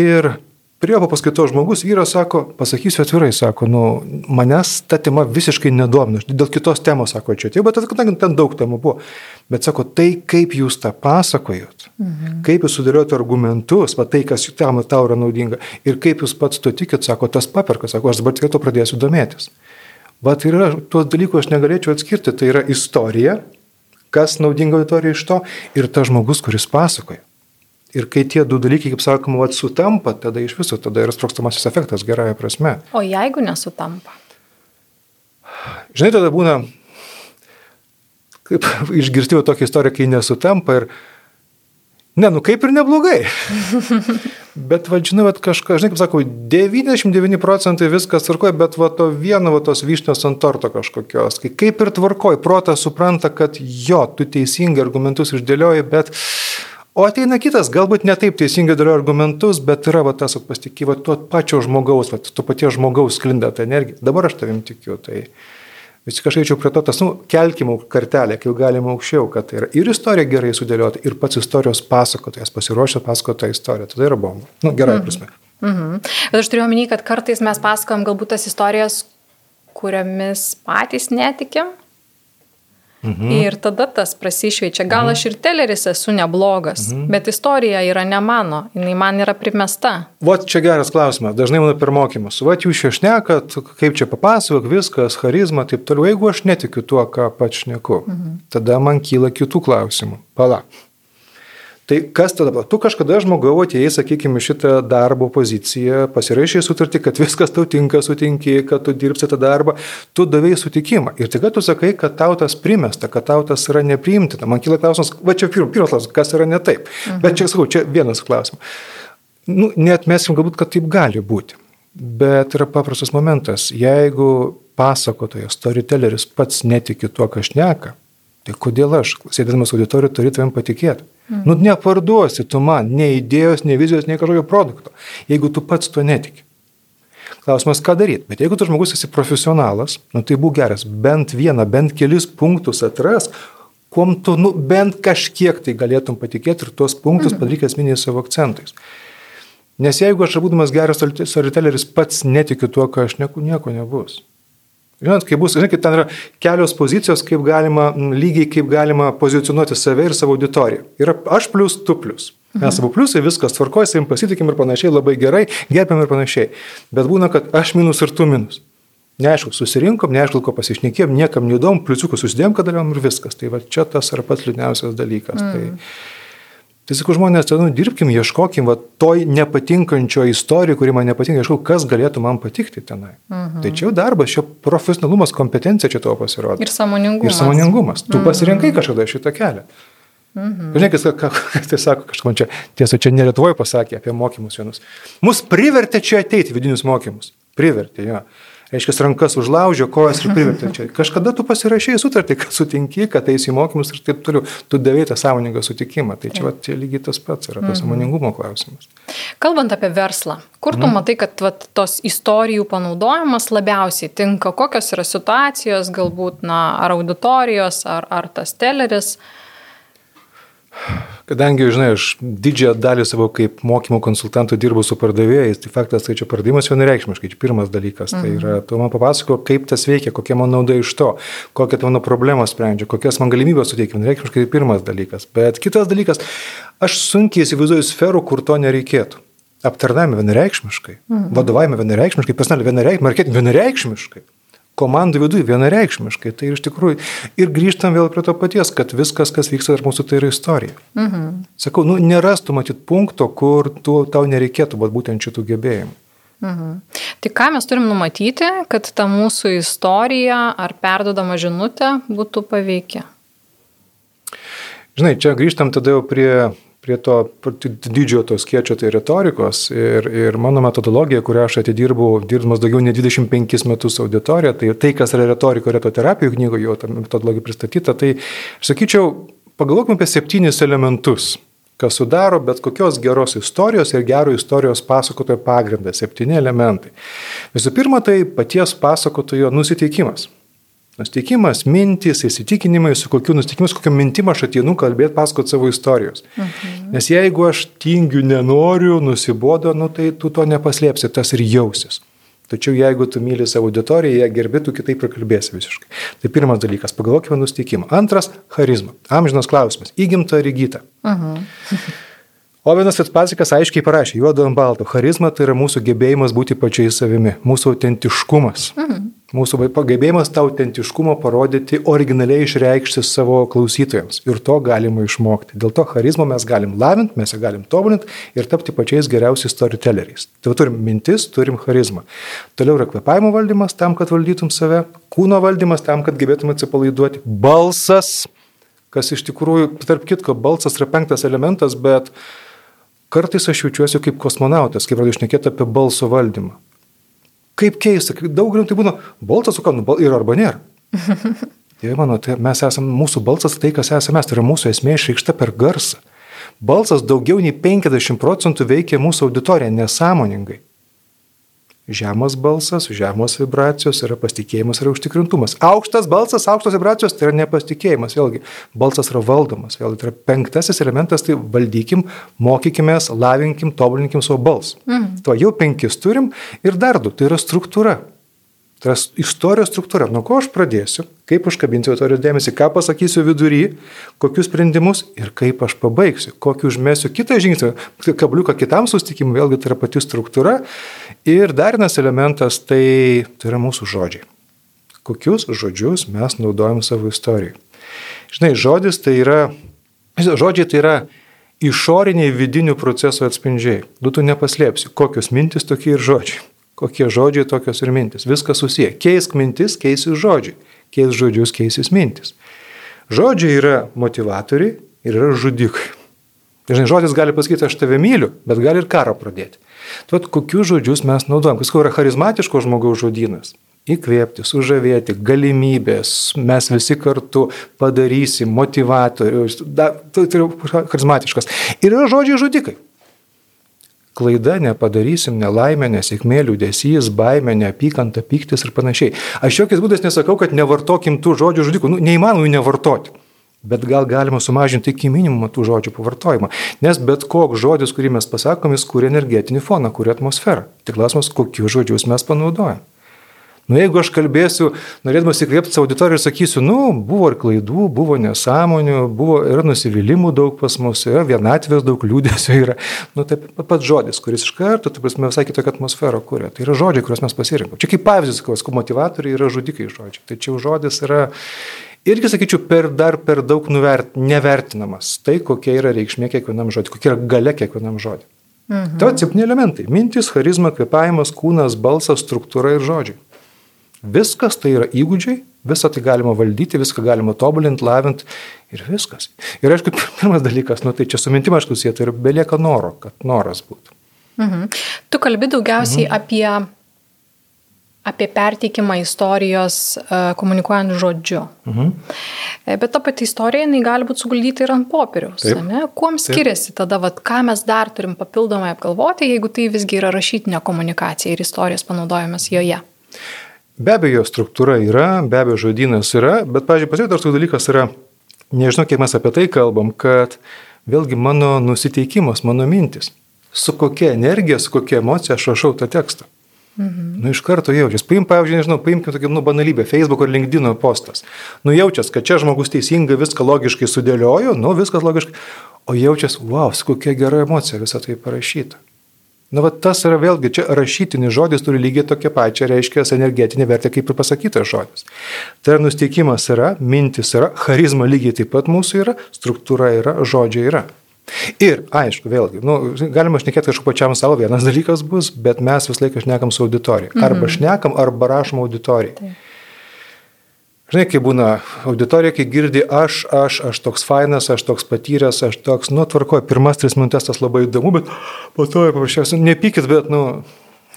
ir prie jo paskaito žmogus, vyras sako, pasakysiu atvirai, sako, nu, manęs ta tema visiškai nedomina, dėl kitos temos, sako, čia atėjau, bet ten, ten daug temų buvo. Bet sako, tai kaip jūs tą pasakojot, mhm. kaip jūs sudėliojate argumentus, va tai, kas tam tau yra naudinga ir kaip jūs pats to tikit, sako, tas paperkas, sako, aš dabar tikrai to pradėsiu domėtis. Vat yra, tuos dalykus aš negalėčiau atskirti. Tai yra istorija, kas naudinga auditorijai iš to, ir tas žmogus, kuris pasakoja. Ir kai tie du dalykai, kaip sakoma, vat, sutampa, tada iš viso, tada yra sprokstamasis efektas gerąją prasme. O jeigu nesutampa? Žinai, tada būna, kaip išgirsti tokią istoriją, kai nesutampa ir Ne, nu kaip ir neblogai. bet, va, žinai, va, kažką, žinai, kaip sakau, 99 procentai viskas tvarkoja, bet va to vieno, va tos vyšnios ant torto kažkokios. Kai kaip ir tvarkoja, protas supranta, kad jo, tu teisingai argumentus išdėlioji, bet... O ateina kitas, galbūt ne taip teisingai dėlioja argumentus, bet yra va tas pasitikėjimas tuo pačio žmogaus, va, tu paties žmogaus sklinda ta energija. Dabar aš tavim tikiu. Tai... Vis kažkaip čia prie to tas, nu, kelkime kartelę, kaip galima aukščiau, kad tai yra ir istorija gerai sudėliota, ir pats istorijos pasakotojas pasiruošęs pasakoti tą istoriją. Tada yra bomba. Nu, gerai mhm. prasme. Mhm. Bet aš turiu omeny, kad kartais mes pasakojam galbūt tas istorijas, kuriamis patys netikim. Mhm. Ir tada tas prasišveičia. Gal mhm. aš ir teleris esu neblogas, mhm. bet istorija yra ne mano, jinai man yra primesta. Vat čia geras klausimas, dažnai mano per mokymus. Vat jūs iešnekat, kaip čia papasakok, viskas, charizma, taip toliau. Jeigu aš netikiu tuo, ką pats šneku, mhm. tada man kyla kitų klausimų. Pala. Tai kas tada? Tu kažkada žmogau atėjai, sakykime, šitą darbo poziciją, pasirašai sutartį, kad viskas tau tinka, sutinki, kad tu dirbsi tą darbą, tu davėjai sutikimą. Ir tik tu sakai, kad tau tas primesta, kad tau tas yra nepriimtina. Man kyla klausimas, va čia pirmas klausimas, kas yra ne taip. Mhm. Bet čia sakau, čia vienas klausimas. Nu, net mesim galbūt, kad taip gali būti. Bet yra paprastas momentas. Jeigu pasakotojas, storytelleris pats netiki tuo, ką šneka, tai kodėl aš, sėdėdamas auditorijoje, turiu tavim patikėti? Mhm. Nu, neparduosi tu man nei idėjos, nei vizijos, nei kažkokio produkto, jeigu tu pats to netiki. Klausimas, ką daryti. Bet jeigu tu žmogus esi profesionalas, nu, tai būk geras, bent vieną, bent kelis punktus atras, kuom tu nu, bent kažkiek tai galėtum patikėti ir tuos punktus mhm. padaryk esminiais savo akcentais. Nes jeigu aš būdamas geras storytelleris pats netikiu tuo, ką aš neku, nieko nebus. Žinot, kaip bus, žinot, ten yra kelios pozicijos, kaip galima, lygiai kaip galima pozicionuoti save ir savo auditoriją. Yra aš plus, tu plus. Mes abu pliusai, viskas tvarkoja, savim pasitikim ir panašiai, labai gerai, gerbiam ir panašiai. Bet būna, kad aš minus ir tu minus. Neaišku, susirinkom, neaišku, ko pasišnekėjom, niekam neįdomu, pliusiukus susidėjom, kad dalyvavom ir viskas. Tai va čia tas yra pats liūdniausias dalykas. Mm. Tai, Tai sakau, žmonės, tai, nu, dirbkim, ieškokim, va, toj nepatinkančio istorijų, kuri man nepatinka, ieškau, kas galėtų man patikti tenai. Mhm. Tai čia jau darbas, čia profesionalumas, kompetencija čia tavo pasirodo. Ir samoningumas. Ir samoningumas. Tu mhm. pasirinkai kažkada šitą kelią. Mhm. Žinai, kas, ką, ką tai sako, kažkam čia, tiesa, čia ne Lietuvoje pasakė apie mokymus vienus. Mus privertė čia ateiti vidinius mokymus. Privertė, jo. Ja reiškia, rankas užlaužė, kojas ir privertė čia. Kažkada tu pasirašai sutartį, kad sutinki, kad eisi į mokymus ir taip toliau. Tu davai tą sąmoningą sutikimą. Tai čia, va, čia lygiai tas pats yra tas mhm. sąmoningumo klausimas. Kalbant apie verslą, kur tu mhm. matai, kad va, tos istorijų panaudojimas labiausiai tinka, kokios yra situacijos, galbūt, na, ar auditorijos, ar, ar tas teleris? Kadangi, žinai, aš didžiąją dalį savo kaip mokymo konsultantų dirbu su pardavėjais, tai faktas, tai čia pardavimas vienareikšmiškai, čia pirmas dalykas. Mhm. Tai yra, mhm. tu man papasako, kaip tas veikia, kokia man nauda iš to, kokią mano problemą sprendžia, kokias man galimybės suteikia, vienareikšmiškai tai pirmas dalykas. Bet kitas dalykas, aš sunkiai įsivaizduoju sferų, kur to nereikėtų. Aptarnavime vienareikšmiškai, mhm. vadovavime vienareikšmiškai, personaliai vienareikšmiškai, marketing vienareikšmiškai komandų viduje vienareikšmiškai. Tai iš tikrųjų ir grįžtam vėl prie to paties, kad viskas, kas vyksta tarp mūsų, tai yra istorija. Mhm. Sakau, nu, nerastų matyt punkto, kur tu, tau nereikėtų būtent šitų gebėjimų. Mhm. Tai ką mes turim numatyti, kad ta mūsų istorija ar perdodama žinutė būtų paveikia? Žinai, čia grįžtam tada jau prie prie to didžiojo to skiečio, tai retorikos. Ir, ir mano metodologija, kurią aš atidirbau, dirbdamas daugiau nei 25 metus auditoriją, tai tai, kas yra retoriko retoterapijų knygoje, jo ta metodologija pristatyta, tai aš sakyčiau, pagalvokime apie septynis elementus kas sudaro bet kokios geros istorijos ir gero istorijos pasakotojo pagrindą, septyni elementai. Visų pirma, tai paties pasakotojo nusiteikimas. Nusteikimas, mintis, įsitikinimai, su kokiu nusteikimu, su kokiu mintim aš ateinu kalbėti, pasakot savo istorijos. Mhm. Nes jeigu aš tingiu, nenoriu, nusibodo, nu, tai tu to nepaslėpsi, tas ir jausis. Tačiau jeigu tu myli savo auditoriją, ją gerbi, tu kitaip prakalbėsi visiškai. Tai pirmas dalykas, pagalvokime nusteikimą. Antras - charizma. Amžinas klausimas. Įgimta ar įgyta? Mhm. Ovenas Fitzpatrickas aiškiai parašė, juodo ant balto, charizma tai yra mūsų gebėjimas būti pačiai savimi, mūsų autentiškumas. Mhm. Mūsų gebėjimas tą autentiškumą parodyti, originaliai išreikšti savo klausytojams. Ir to galima išmokti. Dėl to charizmą mes galim lavinti, mes ją galim tobulinti ir tapti pačiais geriausiais storytelleriais. Tai turim mintis, turim charizmą. Toliau yra kvepavimo valdymas tam, kad valdytum save, kūno valdymas tam, kad gebėtum atsipalaiduoti, balsas, kas iš tikrųjų, tarp kitko, balsas yra penktas elementas, bet Kartais aš jaučiuosi kaip kosmonautas, kai pradėjau šnekėti apie balso valdymą. Kaip keista, daug geriau tai būna balsas, o ką, nu, ir arba nėra. Dieve mano, tai mes esame, mūsų balsas tai, kas esame mes, tai yra mūsų esmė išreikšta per garsą. Balsas daugiau nei 50 procentų veikia mūsų auditoriją nesąmoningai. Žemas balsas, žemos vibracijos yra pasitikėjimas, yra užtikrintumas. Aukštas balsas, aukštos vibracijos tai yra nepasitikėjimas. Vėlgi, balsas yra valdomas. Vėlgi, tai yra penktasis elementas, tai valdykim, mokykime, lavinkim, tobulinkim savo balsą. Mhm. To jau penkis turim ir dar du, tai yra struktūra. Tai yra istorijos struktūra, nuo ko aš pradėsiu, kaip užkabinsiu auditorijos dėmesį, ką pasakysiu vidury, kokius sprendimus ir kaip aš pabaigsiu, kokį užmėsiu kitą žingsnį, kabliuką kitam sustikimui, vėlgi tai yra pati struktūra. Ir dar vienas elementas tai, tai yra mūsų žodžiai. Kokius žodžius mes naudojam savo istorijai. Žinai, žodis tai yra, žodžiai tai yra išoriniai vidinių procesų atspindžiai. Nu, tu nepaslėpsi, kokios mintis tokie ir žodžiai kokie žodžiai tokios ir mintis. Viskas susiję. Keisk mintis, keisis žodžiai. Keisk žodžius, keisis mintis. Žodžiai yra motivatoriai ir yra žudikai. Žinai, žodis gali pasakyti, aš tave myliu, bet gali ir karą pradėti. Tuot, kokius žodžius mes naudojam. Kas yra charizmatiško žmogaus žodynas? Įkvėpti, sužavėti, galimybės, mes visi kartu padarysim, motivatorius, da, tai yra charizmatiškas. Ir yra žodžiai žudikai klaida nepadarysim, nelaimė, nesėkmė, liūdėsys, baimė, neapykanta, pyktis ir panašiai. Aš jokiais būdais nesakau, kad nevartokim tų žodžių žudikų, nu, neįmanoma jų nevartoti. Bet gal galima sumažinti iki minimumo tų žodžių pavartojimą. Nes bet koks žodis, kurį mes pasakom, jis kūrė energetinį foną, kūrė atmosferą. Tik klausimas, kokius žodžius mes panaudojam. Nu, jeigu aš kalbėsiu, norėdamas įkvėpti savo auditoriją ir sakysiu, nu, buvo ir klaidų, buvo nesąmonių, buvo ir nusivylimų daug pas mus, yra vienatvės daug liūdėsio, yra, nu, taip pats žodis, kuris iš karto, taip prasme, visai kitokią atmosferą kūrė. Tai yra žodžiai, kuriuos mes pasirinkome. Čia kaip pavyzdys, sakau, motivatoriai yra žudikai žodžiai. Tai čia žodis yra irgi, sakyčiau, per dar per daug nuvert, nevertinamas. Tai kokia yra reikšmė kiekvienam žodžiui, kokia yra gale kiekvienam žodžiui. Mhm. Tai septyni elementai - mintis, charizma, kvepavimas, kūnas, balsas, struktūra ir žodžiai. Viskas tai yra įgūdžiai, visą tai galima valdyti, viską galima tobulinti, lavinti ir viskas. Ir aišku, pirmas dalykas, nu tai čia su mintim aš klausysiu, tai ir belieka noro, kad noras būtų. Mhm. Tu kalbi daugiausiai mhm. apie, apie perteikimą istorijos uh, komunikuojant žodžiu. Mhm. E, bet ta pati istorija, jinai gali būti suguldyta ir ant popieriaus. Kuom skiriasi Taip. tada, vat, ką mes dar turim papildomai apgalvoti, jeigu tai visgi yra rašytinė komunikacija ir istorijos panaudojimas joje? Be abejo, struktūra yra, be abejo, žodynas yra, bet, pažiūrėjau, pasiūlytas toks dalykas yra, nežinau, kiek mes apie tai kalbam, kad vėlgi mano nusiteikimas, mano mintis, su kokia energija, su kokia emocija aš rašau tą tekstą. Mhm. Nu, iš karto jaučiasi. Paim, pavyzdžiui, nežinau, paimkim tokią, nu, banalybę, Facebook ar LinkedIn postas. Nu, jaučiasi, kad čia žmogus teisingai viską logiškai sudėliojo, nu, viskas logiškai, o jaučiasi, wow, su kokia gera emocija visą tai parašyta. Na, va, tas yra vėlgi, čia rašytinis žodis turi lygiai tokią pačią, reiškia, energetinę vertę kaip ir pasakytas žodis. Tai yra nusteikimas yra, mintis yra, charizma lygiai taip pat mūsų yra, struktūra yra, žodžiai yra. Ir, aišku, vėlgi, nu, galima šnekėti kažkokiu pačiam savo, vienas dalykas bus, bet mes visą laiką šnekam su auditorija. Arba mhm. šnekam, arba rašom auditorijai. Taip. Žinai, kai būna auditorija, kai girdi aš, aš, aš toks fainas, aš toks patyręs, aš toks, nu, tvarkoju, pirmas tris minutės tas labai įdomu, bet po to paprasčiausiai, nepykit, bet, nu,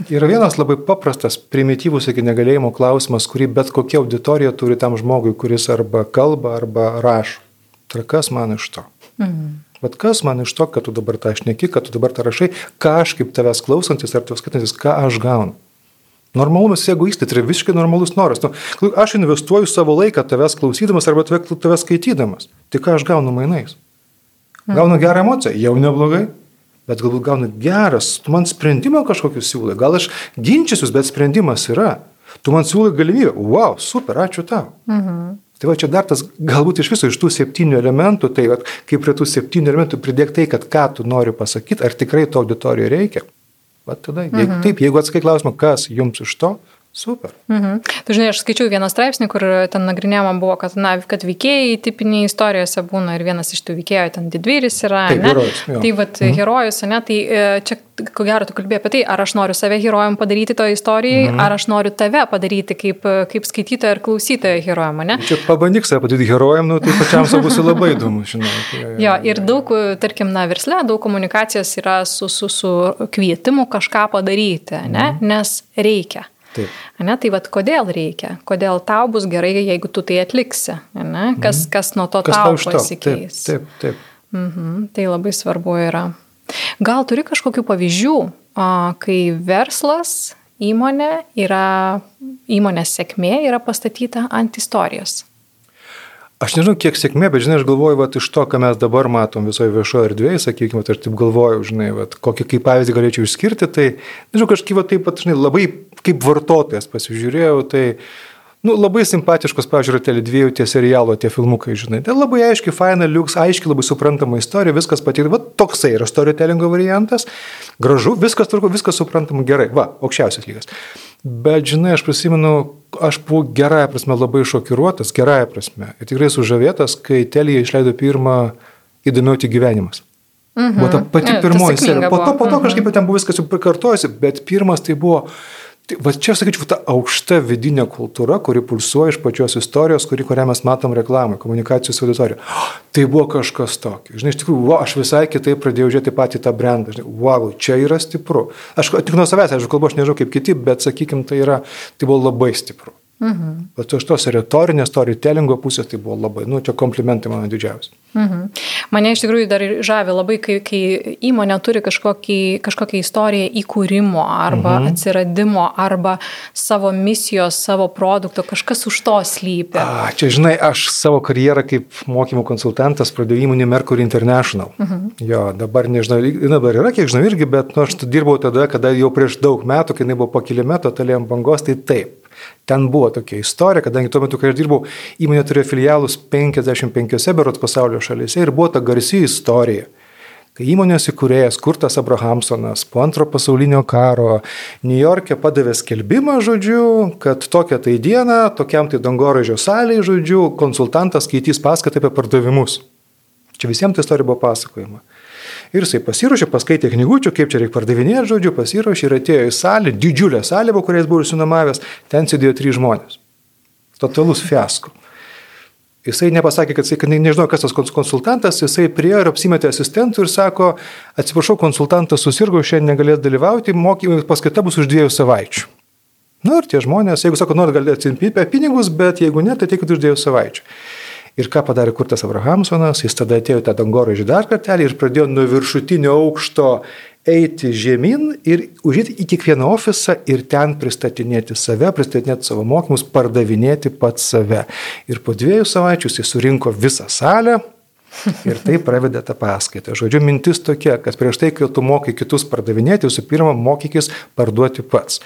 yra vienas labai paprastas, primityvus iki negalėjimo klausimas, kurį bet kokia auditorija turi tam žmogui, kuris arba kalba, arba rašo. Tai kas man iš to? Mhm. Bet kas man iš to, kad tu dabar tą šneki, kad tu dabar tą rašai, ką aš kaip tavęs klausantis ar tavęs skaitantis, ką aš gaunu? Normalumas egoistai, tai yra visiškai normalus noras. Nu, aš investuoju savo laiką tavęs klausydamas arba tavęs skaitydamas. Tai ką aš gaunu mainais? Gaunu gerą emociją, jau neblogai, bet galbūt gaunu geras, tu man sprendimą kažkokius siūlai, gal aš ginčysiu, bet sprendimas yra. Tu man siūlai galimybę, wow, super, ačiū tau. Mhm. Tai va čia dar tas, galbūt iš viso iš tų septynių elementų, tai va, kaip prie tų septynių elementų pridėk tai, kad ką tu nori pasakyti, ar tikrai to auditorijoje reikia. Va tada, mhm. jeigu, taip, jeigu atsakai klausimą, kas jums iš to, Super. Mhm. Tu žinai, aš skaičiau vieną straipsnį, kur ten nagrinėjama buvo, kad, na, kad veikėjai tipiniai istorijose būna ir vienas iš tų veikėjų ten didvyris yra. Taip, herojus, jo. tai vad mhm. herojus, ne, tai e, čia ko gero tu kalbėjai apie tai, ar aš noriu save herojum padaryti to istorijai, mhm. ar aš noriu tave padaryti kaip, kaip skaitytoją ir klausytoją herojum, ne? Čia pabandyk save padaryti herojum, nu, tai pačiam savo bus labai įdomu, žinai. Jo, jo, ir daug, tarkim, na, versle, daug komunikacijos yra su, su, su kvietimu kažką padaryti, ne, mhm. nes reikia. Taip. Ne, tai vad kodėl reikia, kodėl tau bus gerai, jeigu tu tai atliksi, ne? kas, mhm. kas nuo to kas tau pasikeis. Taip, taip. taip. Mhm, tai labai svarbu yra. Gal turi kažkokių pavyzdžių, kai verslas, įmonė yra, įmonės sėkmė yra pastatyta ant istorijos? Aš nežinau, kiek sėkmė, bet žinai, aš galvoju, va, iš to, ką mes dabar matom visoje viešoje erdvėje, sakykime, tai aš taip galvoju, žinai, va, kokį kaip pavyzdį galėčiau išskirti, tai, nežinau, kažkaip va, taip pat, žinai, labai kaip vartotojas pasižiūrėjau, tai, nu, labai simpatiškos, pažiūrėjau, tele dviejų tie serialo, tie filmukai, žinai, tai labai aiškiai, faina, liuks, aiškiai, labai suprantama istorija, viskas patikta, va, toksai yra storytellingo variantas, gražu, viskas turku, viskas suprantama gerai, va, aukščiausias lygas. Bet, žinai, aš prisimenu, aš buvau gerąją prasme labai šokiruotas, gerąją prasme. Ir tikrai sužavėtas, kai Telija išleido pirmą įdomiauti gyvenimas. Mhm. Buvo ta pati ja, pirmoji serija. Po to, po to mhm. kažkaip ten buvo viskas jau prikartojasi, bet pirmas tai buvo Tai va čia, sakyčiau, ta aukšta vidinė kultūra, kuri pulsuoja iš pačios istorijos, kuri, kurią mes matom reklamai, komunikacijos auditorijoje. Tai buvo kažkas tokio. Žinai, iš tikrųjų, va, aš visai kitaip pradėjau žiūrėti patį tą brandą. Žinai, wow, čia yra stipru. Aš tik nuo savęs, aš kalbu, aš nežinau kaip kiti, bet, sakykim, tai, yra, tai buvo labai stipru. Mhm. Bet iš tos retorinės, storytellingo pusės tai buvo labai, nu, čia komplimentai mano didžiausi. Mhm. Mane iš tikrųjų dar žavi labai, kai, kai įmonė turi kažkokį, kažkokią istoriją įkūrimo arba mhm. atsiradimo arba savo misijos, savo produkto, kažkas už to slypi. A, čia žinai, aš savo karjerą kaip mokymų konsultantas pradėjau įmonį Mercury International. Mhm. Jo, dabar nežinau, dabar yra, kiek žinau irgi, bet nu, aš dirbau tada, kada jau prieš daug metų, kai jinai buvo pakilime, ant bangos, tai taip. Ten buvo tokia istorija, kadangi tuo metu, kai aš dirbau, įmonė turėjo filialus 55 berots pasaulio šalyse ir buvo ta garsi istorija kai įmonės įkūrėjas Kurtas Abrahamsonas po antro pasaulinio karo New York'e padavė skelbimą, žodžiu, kad tokią tai dieną, tokiam tai dangoraižio salėje, žodžiu, konsultantas skaitys paskaitą apie pardavimus. Čia visiems ta istorija buvo pasakojama. Ir jisai pasiruošė, paskaitė knygučių, kaip čia reikia pardavinėti, žodžiu, pasiruošė ir atėjo į salę, didžiulę salę, po kuriais buvo išsinomavęs, ten sėdėjo trys žmonės. Totalus fiasko. Jisai nepasakė, kad, jisai, nežino, kas tas konsultantas, jisai priejo ir apsimetė asistentų ir sako, atsiprašau, konsultantas susirgo, šiandien negalės dalyvauti, mokymai paskaita bus už dviejų savaičių. Na nu, ir tie žmonės, jeigu sako, nori galite atsimti pinigus, bet jeigu ne, tai teikit už dviejų savaičių. Ir ką padarė Kurtas Abrahamsonas, jis tada atėjo tą dangoraižį dar kartelį ir pradėjo nuo viršutinio aukšto eiti žemyn ir užėti į kiekvieną ofisą ir ten pristatinėti save, pristatinėti savo mokymus, pardavinėti pats save. Ir po dviejų savaičių jis surinko visą salę, Ir tai pravedė tą paskaitą. Žodžiu, mintis tokia, kad prieš tai, kai tu mokai kitus pardavinėti, visų pirma, mokykis parduoti pats.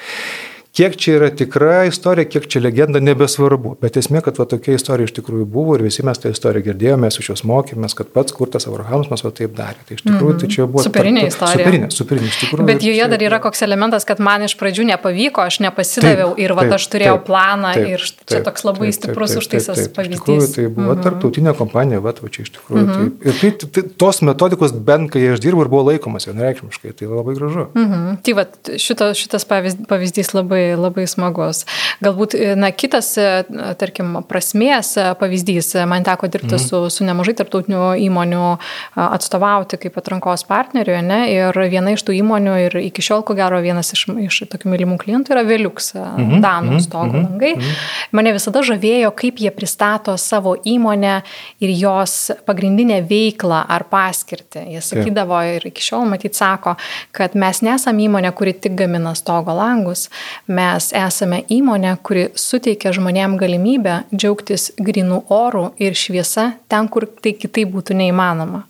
Kiek čia yra tikra istorija, kiek čia legenda, nebesvarbu. Bet esmė, kad va, tokia istorija iš tikrųjų buvo ir visi mes tą istoriją girdėjome, mes iš jos mokėmės, kad pats kurtas Abrahamas va taip darė. Tai iš tikrųjų mm -hmm. tai čia buvo superinė ta, istorija. Superinė, superinė iš tikrųjų. Bet joje dar yra koks elementas, kad man iš pradžių nepavyko, aš nepasidaviau taip, ir va, aš turėjau taip, planą taip, ir čia taip, toks labai taip, stiprus užtaisas pavyzdys. Iš tikrųjų, tai buvo mm -hmm. tarptautinė kompanija, va, va čia iš tikrųjų. Mm -hmm. taip, ir tai, tai, tos metodikos bent kai aš dirbu ir buvo laikomas vienareikšmiškai, tai labai gražu. Mm -hmm. Tai va, šitas pavyzdys labai, labai smagus. Galbūt, e, na, kitas, e, tarkim, prasmės e, pavyzdys, man teko dirbti mhm. su, su nemažai tarptautinių įmonių atstovauti kaip atrankos partneriu, ne, ir viena iš tų įmonių ir iki šiol, ko gero, vienas iš, iš tokių mylimų klientų yra Veliux, mhm. Danų mhm. stogo mhm. langai. Mhm. Mane visada žavėjo, kaip jie pristato savo įmonę ir jos pagrindinę veiklą ar paskirtį. Jie sakydavo ir iki šiol, matyt, sako, kad mes nesame įmonė, kuri tik gamina stogo langus, mes esame įmonė, kuri suteikia žmonėm galimybę džiaugtis grinų orų ir šviesa ten, kur tai kitaip būtų neįmanoma.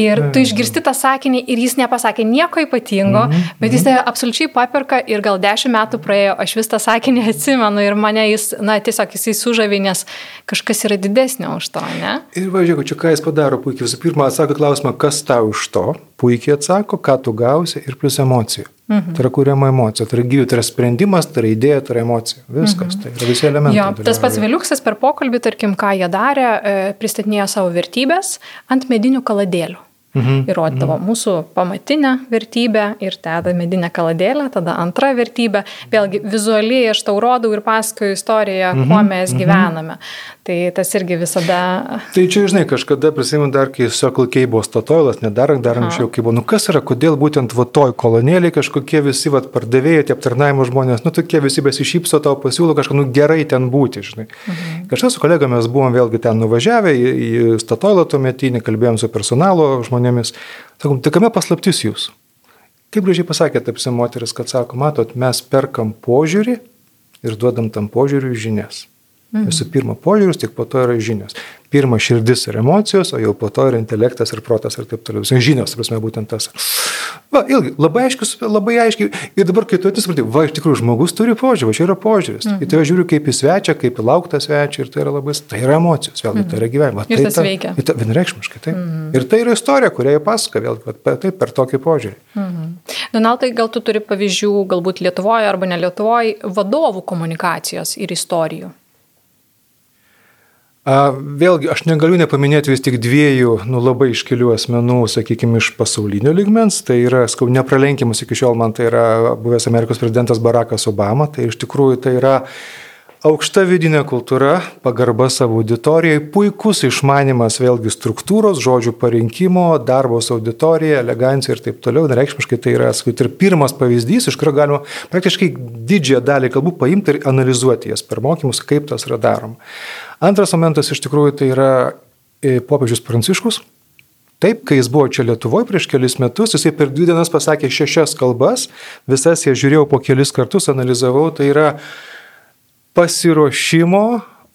Ir tu išgirsti tą sakinį ir jis nepasakė nieko ypatingo, mm -hmm. bet jis tai absoliučiai paperka ir gal dešimt metų praėjo, aš vis tą sakinį atsimenu ir mane jis, na, tiesiog jisai sužavė, nes kažkas yra didesnio už to, ne? Ir važiuok, čia ką jis padaro puikiai. Visų pirma, atsako klausimą, kas tau už to, puikiai atsako, ką tu gausi ir plus emocijų. Mhm. Tai yra kuriama emocija, tai yra gyvybė, tai yra sprendimas, tai yra idėja, tai yra emocija. Viskas, mhm. tai yra visi elementai. Jo, tas pats Viliuksas per pokalbį, tarkim, ką jie darė, e, pristatinėjo savo vertybės ant medinių kaladėlių. Mhm. Ir rodydavo mhm. mūsų pamatinę vertybę ir tada medinę kaladėlę, tada antra vertybė. Vėlgi, vizualiai aš tau rodau ir pasakoju istoriją, mhm. kuo mes mhm. gyvename. Tai tas irgi visada. Tai čia, žinai, kažkada prisimenu dar, kai Circle K buvo statoilas, nedar, dar anksčiau, kai buvo, nu kas yra, kodėl būtent va toj kolonėlį kažkokie visi va pardavėjai, tie aptarnaimo žmonės, nu tokie visi besišypso tau pasiūlo kažką, nu gerai ten būti, žinai. Mhm. Kažkas su kolegomis buvom vėlgi ten nuvažiavę į, į statoilą tuometinį, kalbėjom su personalo žmonėmis. Sakom, tai kame paslaptis jūs? Kaip gražiai pasakė tapsi moteris, kad sako, matot, mes perkam požiūrį ir duodam tam požiūriui žinias. Mhm. Visų pirma požiūris, tik po to yra žinios. Pirma širdis ir emocijos, o jau po to yra intelektas ir protas ir taip toliau. Žinios, prasme, būtent tas. Va, ilgai, labai aiškiai, labai aiškiai. Ir dabar, kai tu atsispranti, va, iš tikrųjų, žmogus turi požiūrį, va, čia yra požiūris. Mhm. Į tai žiūriu kaip į svečią, kaip į lauktą svečią ir tai yra labai, tai yra emocijos, vėlgi, mhm. tai yra gyvenimas. Ir tai tas ta, veikia. Tai vienreikšmiškai, taip. Mhm. Ir tai yra istorija, kurią jie pasaka, vėlgi, taip, per tokį požiūrį. Mhm. Donaldai, gal tu turi pavyzdžių, galbūt Lietuvoje arba ne Lietuvoje, vadovų komunikacijos ir istorijų? Vėlgi, aš negaliu nepaminėti vis tik dviejų, nu, labai iškelių asmenų, sakykime, iš pasaulinio ligmens. Tai yra, skau, nepralenkiamas iki šiol man tai yra buvęs Amerikos prezidentas Barackas Obama. Tai iš tikrųjų tai yra aukšta vidinė kultūra, pagarba savo auditorijai, puikus išmanimas vėlgi struktūros, žodžių parinkimo, darbo su auditorija, elegancija ir taip toliau. Nereikšmiškai tai yra, skau, ir pirmas pavyzdys, iš kurio galima praktiškai didžiąją dalį kalbų paimti ir analizuoti jas per mokymus, kaip tas yra daroma. Antras momentas iš tikrųjų tai yra e, popiežius Pranciškus. Taip, kai jis buvo čia Lietuvoje prieš kelis metus, jisai per dvi dienas pasakė šešias kalbas, visas jas žiūrėjau po kelis kartus, analizavau, tai yra pasiruošimo,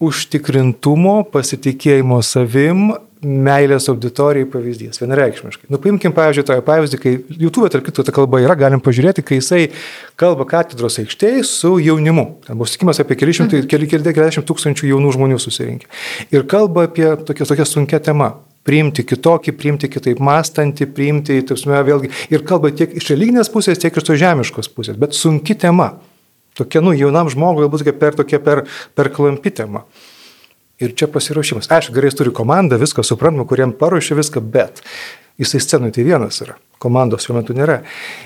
užtikrintumo, pasitikėjimo savim, meilės auditorijai pavyzdys, vienareikšmiškai. Nu, paimkim, pavyzdžiui, tą pavyzdį, kai YouTube, tarp kitų, ta kalba yra, galim pažiūrėti, kai jisai kalba katedros aikštėje su jaunimu. Ten buvo susikimas apie keli šimtai, mhm. keli, keli, keliasdešimt tūkstančių jaunų žmonių susirinkę. Ir kalba apie tokia, tokia sunkia tema priimti kitokį, priimti kitaip mąstantį, priimti, tarpsime, vėlgi, ir kalba tiek iš religinės pusės, tiek iš to žemiškos pusės, bet sunki tema. Tokia, nu, jaunam žmogui galbūt per tokia per, per klampi tema. Ir čia pasiruošimas. Aišku, gerai, jis turi komandą, viską suprantama, kuriem paruošia viską, bet jisai scenoje tai vienas yra, komandos šiuo metu nėra.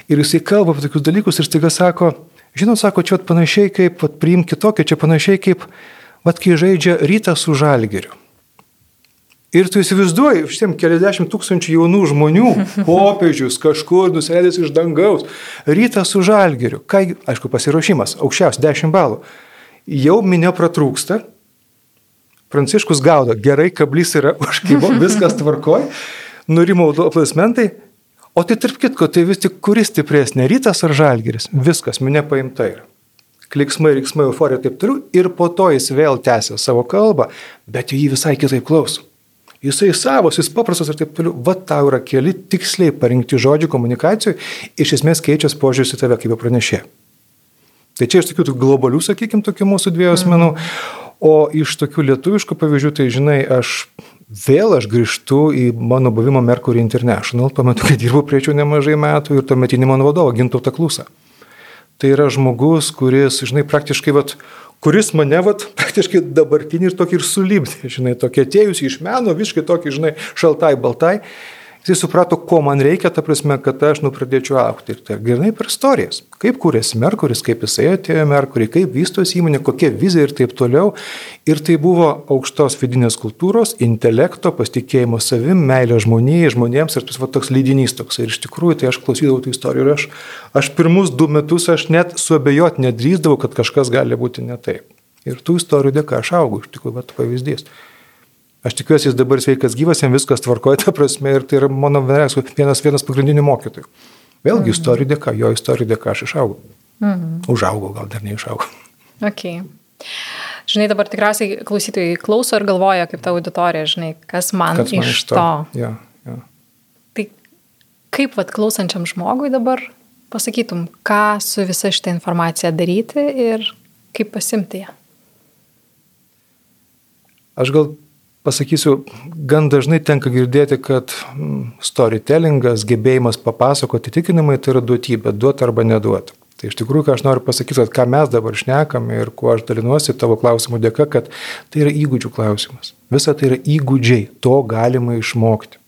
Ir jisai kalba apie tokius dalykus ir staiga sako, žinot, sako, čia panašiai kaip, vat, priim kitokią, čia panašiai kaip, vat, kai žaidžia rytą su žalgeriu. Ir tu įsivaizduoji, šitiem keliasdešimt tūkstančių jaunų žmonių, popiežius kažkur nusėdęs iš dangaus, rytą su žalgeriu. Ką, aišku, pasiruošimas, aukščiausias 10 balų. Jau minio pratrūksta, Pranciškus gaudo, gerai, kablys yra užkybo, viskas tvarkoj, nurimo aplausmentai, o tai tarp kitko, tai vis tik kuris stipresnė, rytas ar žalgeris, viskas, minė paimta yra. Kliksmai, riksmai, euforija ir taip toliau, ir po to jis vėl tęsia savo kalbą, bet jį visai kitaip klauso. Jisai savas, jis paprastas ir taip toliau. Va tau yra keli tiksliai parinkti žodžių komunikacijų, iš esmės keičiasi požiūris į tave kaip pranešė. Tai čia iš tokių globalių, sakykime, tokių mūsų dviejų asmenų. Mm. O iš tokių lietuviškų pavyzdžių, tai žinai, aš vėl aš grįžtu į mano buvimo Mercury International, tuo metu, kai dirbau prie jų nemažai metų ir tuometinį mano vadovą, Gintautą Klusą. Tai yra žmogus, kuris, žinai, praktiškai, vat, kuris mane, vat, praktiškai dabartinį ir tokį ir sulibdė, žinai, tokie atėjusi iš meno, visiškai tokį, žinai, šaltai, baltai. Jis suprato, ko man reikia, ta prasme, kad aš nu pradėčiau aukti. Ir tai grinai per istorijas. Kaip kūrėsi Merkuris, kaip jisai atėjo Merkurį, kaip vystosi įmonė, kokia vizija ir taip toliau. Ir tai buvo aukštos vidinės kultūros, intelekto, pasitikėjimo savim, meilė žmonijai, žmonėms ir tas va, toks lydinys toks. Ir iš tikrųjų, tai aš klausydavau tų istorijų ir aš, aš pirmus du metus aš net suabejot nedrįzdavau, kad kažkas gali būti ne taip. Ir tų istorijų dėka aš augau, iš tikrųjų, va, pavyzdys. Aš tikiuosi, jis dabar sveikas gyvas, jam viskas tvarkoja, ta prasme, ir tai yra mano vienas, vienas pagrindinių mokytojų. Vėlgi mhm. istorijų dėka, jo istorijų dėka aš išaugau. Mhm. Užaugau, gal dar neišaugau. Okay. Žinai, dabar tikriausiai klausytojai klauso ir galvoja, kaip ta auditorija, žinai, kas man, kas man iš to. to. Ja, ja. Tai kaip vad klausančiam žmogui dabar pasakytum, ką su visa šitą informaciją daryti ir kaip pasimti ją? Aš gal pasakysiu, gan dažnai tenka girdėti, kad mm, storytellingas, gebėjimas papasakoti tikinimai tai yra duotybė, duoti arba neduoti. Tai iš tikrųjų, ką aš noriu pasakyti, kad ką mes dabar šnekam ir kuo aš dalinuosi tavo klausimų dėka, kad tai yra įgūdžių klausimas. Visa tai yra įgūdžiai, to galima išmokti.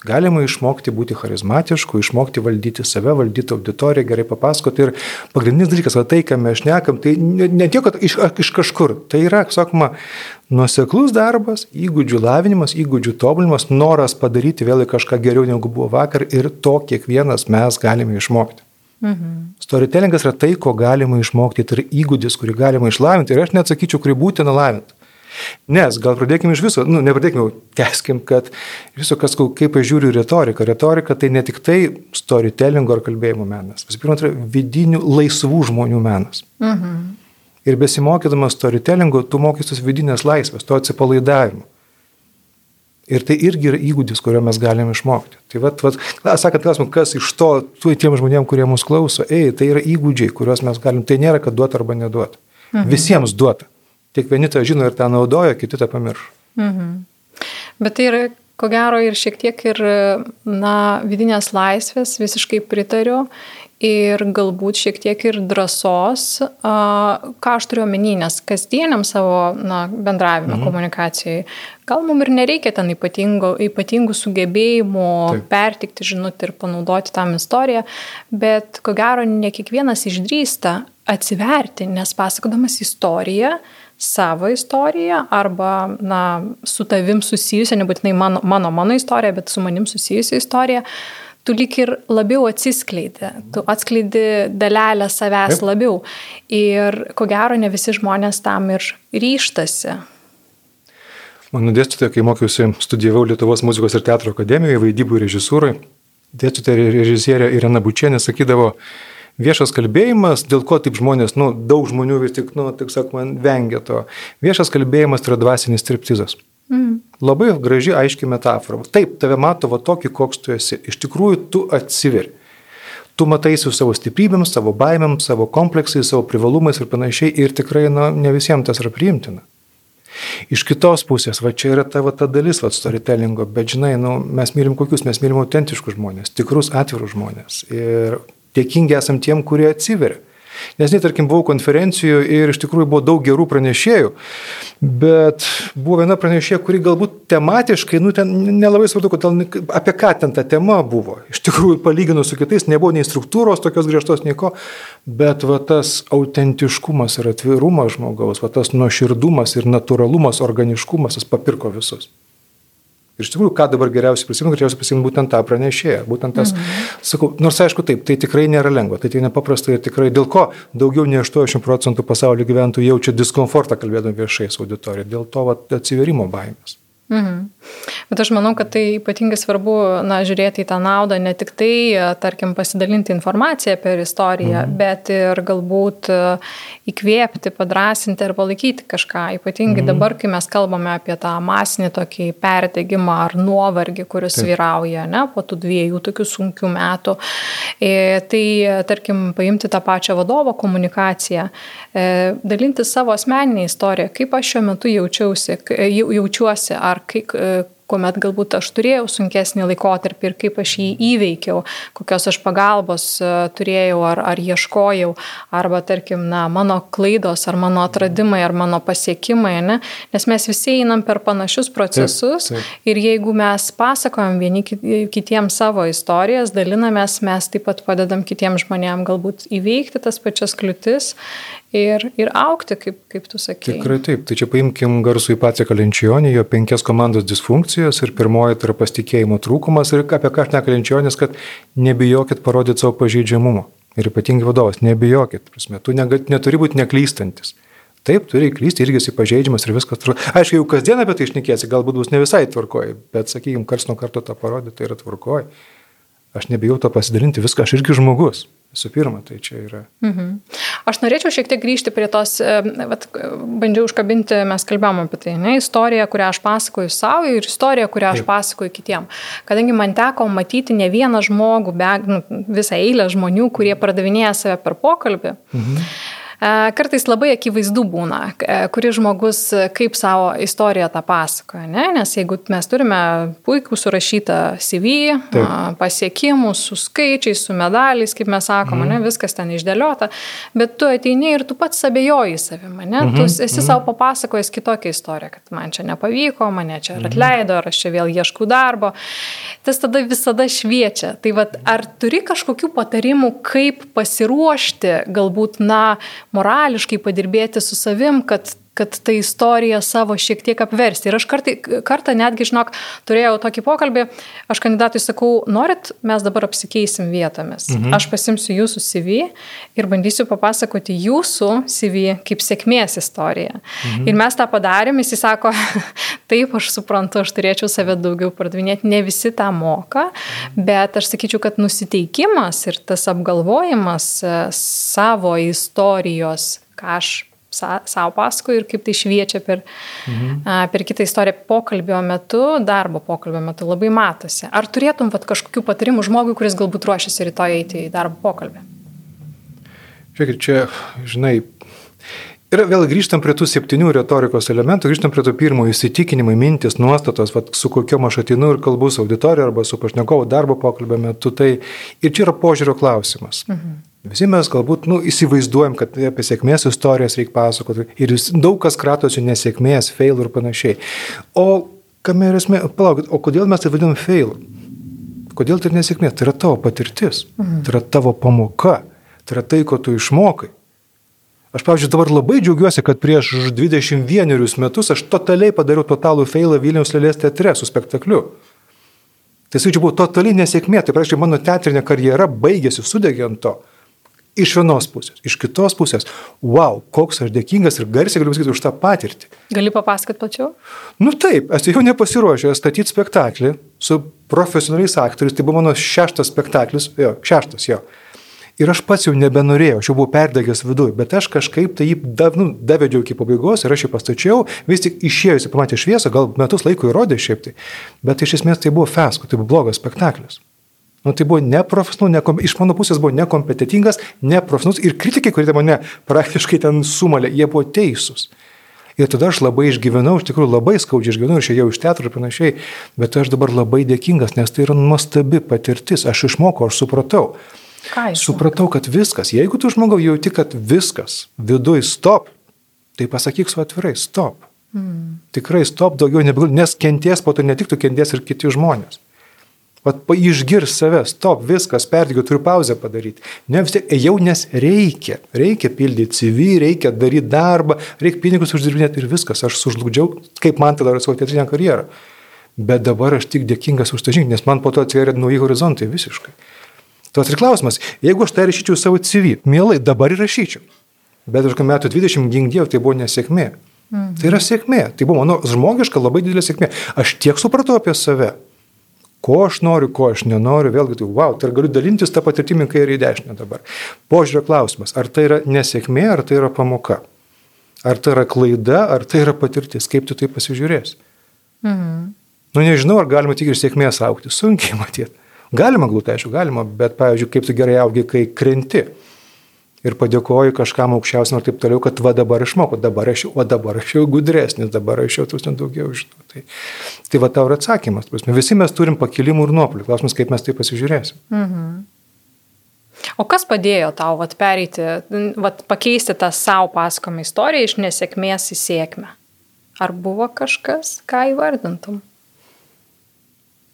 Galima išmokti būti charizmatišku, išmokti valdyti save, valdyti auditoriją, gerai papasakoti. Ir pagrindinis dalykas, o tai, ką mes šnekam, tai ne, ne tiek, kad iš, iš kažkur. Tai yra, sakoma, nuoseklus darbas, įgūdžių lavinimas, įgūdžių tobulinimas, noras padaryti vėl kažką geriau negu buvo vakar ir to kiekvienas mes galime išmokti. Mhm. Storytellingas yra tai, ko galima išmokti, tai yra įgūdis, kurį galima išlavinti. Ir aš neatsakyčiau, kurį būtina lavinti. Nes gal pradėkime iš viso, nu, nepradėkime, teskim, kad viso, kas, kaip aš žiūriu retoriką. Retorika tai ne tik tai storytellingo ar kalbėjimo menas. Visų pirma, tai yra vidinių laisvų žmonių menas. Mhm. Ir besimokydamas storytellingo, tu mokysies vidinės laisvės, to atsipalaidavimo. Ir tai irgi yra įgūdis, kurio mes galime išmokti. Tai vat, vat, sakant klausimą, kas iš to, tu tiem žmonėm, kurie mus klauso, ei, tai yra įgūdžiai, kuriuos mes galim, tai nėra, kad duota arba neduota. Mhm. Visiems duota. Tik vieni tą žino ir tą naudoja, kiti tą pamiršo. Mhm. Bet tai yra, ko gero, ir šiek tiek ir, na, vidinės laisvės, visiškai pritariu ir galbūt šiek tiek ir drąsos, ką aš turiu omeny, nes kasdieniam savo na, bendravime, mhm. komunikacijai, gal mums ir nereikia ten ypatingų, ypatingų sugebėjimų Taip. pertikti žinutę ir panaudoti tam istoriją, bet ko gero ne kiekvienas išdrįsta atsiverti, nes pasakodamas istoriją, savo istoriją arba na, su tavim susijusią, nebūtinai mano, mano, mano istorija, bet su manim susijusią istoriją, tu lik ir labiau atsiskleidi, tu atskleidi dalelę savęs Taip. labiau. Ir ko gero ne visi žmonės tam ir ryštasi. Mano dėstytoja, kai mokiausi, studijavau Lietuvos muzikos ir teatro akademijoje, vaidybų režisūrai, dėstytoja režisierė Irena Bučienė sakydavo, viešas kalbėjimas, dėl ko taip žmonės, nu, daug žmonių vis tik, nu, tik sak man, vengia to. Viešas kalbėjimas yra dvasinis striptizas. Mm. Labai graži, aiški metafora. Taip, tave mato va tokį, koks tu esi. Iš tikrųjų, tu atsiveri. Tu matai su savo stiprybėm, savo baimėm, savo kompleksais, savo privalumais ir panašiai. Ir tikrai, na, ne visiems tas yra priimtina. Iš kitos pusės, va čia yra tavo ta dalis, va, storytellingo, bet žinai, nu, mes mylim kokius, mes mylim autentiškus žmonės, tikrus atvirus žmonės. Ir dėkingi esam tiem, kurie atsiveria. Nes net, tarkim, buvau konferencijų ir iš tikrųjų buvo daug gerų pranešėjų, bet buvo viena pranešėja, kuri galbūt tematiškai, nu, ten nelabai svarbu, kodėl, apie ką ten ta tema buvo. Iš tikrųjų, palyginus su kitais, nebuvo nei struktūros tokios griežtos, nieko, bet va tas autentiškumas ir atvirumas žmogaus, va tas nuoširdumas ir natūralumas, organiškumas, jis papirko visus. Ir iš tikrųjų, ką dabar geriausiai prisimenu, geriausiai prisimenu būtent tą pranešėją. Būtent tas, mhm. sakau, nors aišku taip, tai tikrai nėra lengva, tai tai nepaprastai ir tikrai dėl ko daugiau nei 80 procentų pasaulio gyventojų jaučia diskomfortą kalbėdami viešai su auditorija, dėl to va, atsiverimo baimės. Mhm. Bet aš manau, kad tai ypatingai svarbu na, žiūrėti į tą naudą, ne tik tai, tarkim, pasidalinti informaciją apie istoriją, mhm. bet ir galbūt įkvėpti, padrasinti ar palaikyti kažką. Ypatingai mhm. dabar, kai mes kalbame apie tą masinį tokį perdegimą ar nuovargį, kuris Taip. vyrauja ne, po tų dviejų tokių sunkių metų. E, tai, tarkim, paimti tą pačią vadovo komunikaciją, e, dalinti savo asmeninę istoriją, kaip aš šiuo metu jaučiausi, jaučiuosi, ar ar kai, kuomet galbūt aš turėjau sunkesnį laikotarpį ir kaip aš jį įveikiau, kokios aš pagalbos e, turėjau ar, ar ieškojau, arba tarkim, na, mano klaidos, ar mano atradimai, ar mano pasiekimai, ne? nes mes visi einam per panašius procesus taip, taip. ir jeigu mes pasakojam vieni kitiems savo istorijas, dalinamės, mes taip pat padedam kitiems žmonėms galbūt įveikti tas pačias kliūtis ir, ir aukti, kaip, kaip tu sakai. Tikrai taip. Tai čia paimkim garsų į patį Kalenčionį, jo penkias komandos disfunkcijos ir pirmoji tai yra pasitikėjimo trūkumas ir apie ką aš nekalenčionis, kad nebijokit parodyti savo pažeidžiamumą. Ir ypatingai vadovas, nebijokit, prasme, tu negat, neturi būti neklystantis. Taip, turi klysti, irgi esi pažeidžiamas ir viskas tvarkoja. Aišku, jau kasdien apie tai išnekėsi, galbūt bus ne visai tvarkoja, bet, sakykime, kars nuo karto tą parodyti, tai yra tvarkoja. Aš nebijau to pasidalinti, viską, aš irgi žmogus. Visų pirma, tai čia yra. Mhm. Aš norėčiau šiek tiek grįžti prie tos, e, vat, bandžiau užkabinti, mes kalbėjome apie tai, ne, istoriją, kurią aš pasakoju savo ir istoriją, kurią aš Taip. pasakoju kitiem. Kadangi man teko matyti ne vieną žmogų, be, nu, visą eilę žmonių, kurie pardavinėja save per pokalbį. Mhm Kartais labai akivaizdu būna, kuris žmogus kaip savo istoriją tą pasakoja, ne? nes jeigu mes turime puikų surašytą CV, Taip. pasiekimus su skaičiais, su medaliais, kaip mes sakome, mm. ne, viskas ten išdėliota, bet tu ateini ir tu pats abejoji savimi, ne? Mm -hmm. tu esi mm -hmm. savo papasakojęs kitokią istoriją, kad man čia nepavyko, mane čia mm -hmm. atleido, ar aš čia vėl ieškau darbo. Tas tada visada šviečia. Tai vad, ar turi kažkokių patarimų, kaip pasiruošti galbūt, na, morališkai padirbėti su savim, kad kad tą istoriją savo šiek tiek apversti. Ir aš kartai, kartą netgi, žinok, turėjau tokį pokalbį, aš kandidatui sakau, norit, mes dabar apsikeisim vietomis. Mhm. Aš pasimsiu jūsų CV ir bandysiu papasakoti jūsų CV kaip sėkmės istoriją. Mhm. Ir mes tą padarėm, jis sako, taip, aš suprantu, aš turėčiau save daugiau pardavinėti, ne visi tą moka, bet aš sakyčiau, kad nusiteikimas ir tas apgalvojimas e, savo istorijos, ką aš savo pasakoju ir kaip tai šviečia per, mhm. a, per kitą istoriją pokalbio metu, darbo pokalbio metu labai matosi. Ar turėtum vat, kažkokių patarimų žmogui, kuris galbūt ruošiasi rytoj eiti į darbo pokalbį? Žiūrėkit, čia, žinai, Ir vėl grįžtam prie tų septynių retorikos elementų, grįžtam prie to pirmo įsitikinimai, mintis, nuostatos, vat, su kokiu aš atinu ir kalbu su auditorija arba su pašnekovu darbo pokalbio metu. Tai ir čia yra požiūrio klausimas. Mhm. Visi mes galbūt nu, įsivaizduojam, kad apie sėkmės istorijas reikia pasakoti ir daug kas kratosi nesėkmės, fail ir panašiai. O kame yra esmė, palaukit, o kodėl mes tai vadinam fail? Kodėl tai nesėkmė? Tai yra tavo patirtis, mhm. tai yra tavo pamoka, tai yra tai, ko tu išmokai. Aš, pavyzdžiui, dabar labai džiaugiuosi, kad prieš 21 metus aš totaliai padariau totalų failą Vilniaus lėlės teatre su spektakliu. Tai sakyčiau, buvo totali nesėkmė, tai reiškia, mano teatrinė karjera baigėsi, sudegė ant to. Iš vienos pusės, iš kitos pusės, wow, koks aš dėkingas ir garsiai galiu pasakyti už tą patirtį. Gali papasakoti plačiau? Nu taip, esu jau nepasiruošęs statyti spektaklį su profesionaliais aktoriais, tai buvo mano šeštas spektaklis, jo, šeštas jo. Ir aš pats jau nebenorėjau, aš jau buvau perdegęs viduje, bet aš kažkaip tai jį dav, nu, davedžiau iki pabaigos ir aš jį pastačiau, vis tik išėjusi pamatė šviesą, gal metus laiko įrodė šiaip tai, bet iš esmės tai buvo fesko, tai buvo blogas spektaklis. Nu, tai buvo neprofesionalus, nekom, iš mano pusės buvo nekompetitingas, neprofesionalus ir kritikai, kurie mane praktiškai ten sumalė, jie buvo teisūs. Ir tada aš labai išgyvenau, iš tikrųjų labai skaudžiai išgyvenau ir išėjau iš teatro ir panašiai, bet aš dabar labai dėkingas, nes tai yra nuostabi patirtis, aš išmokau, aš supratau. Supratau, kad viskas, jeigu tu žmogau jauti, kad viskas, viduj stop, tai pasakyk su atvirai, stop. Mm. Tikrai stop, daugiau nebegaliu, nes kenties po to ne tik tu kenties ir kiti žmonės. Vat išgirs save, stop, viskas, perdigiu, turiu pauzę padaryti. Ne vis tiek, ėjau, nes reikia. Reikia pildyti CV, reikia daryti darbą, reikia pinigus uždirbinėti ir viskas. Aš sužlugdžiau, kaip man tada savo teatrinę karjerą. Bet dabar aš tik dėkingas už tą žingsnį, nes man po to atvėrė nauji horizontai visiškai. Tas ir klausimas, jeigu aš tai rašyčiau savo CV, mielai dabar įrašyčiau. Bet už metų 20 gingdėjau, tai buvo nesėkmė. Mhm. Tai yra sėkmė. Tai buvo mano žmogiška labai didelė sėkmė. Aš tiek supratau apie save. Ko aš noriu, ko aš nenoriu, vėlgi tai, wow, tai galiu dalintis tą patirtimį kairį į dešinę dabar. Požiūrio klausimas, ar tai yra nesėkmė, ar tai yra pamoka? Ar tai yra klaida, ar tai yra patirtis, kaip tu tai pasižiūrėsi? Mhm. Nu nežinau, ar galima tik ir sėkmės aukti, sunkiai matyti. Galima glūti, aišku, galima, bet, pavyzdžiui, kaip tu gerai augi, kai krenti ir padėkoju kažkam aukščiausiam ir taip toliau, kad va dabar išmokau, dabar aš, o dabar aš jau gudresnis, dabar aš jau ten daugiau žinau. Tai, tai va tau yra atsakymas. Visi mes turim pakilimų ir nuopolių. Klausimas, kaip mes tai pasižiūrėsim. Mhm. O kas padėjo tau vat, pereiti, vat, pakeisti tą savo paskomą istoriją iš nesėkmės į sėkmę? Ar buvo kažkas, ką įvardintum?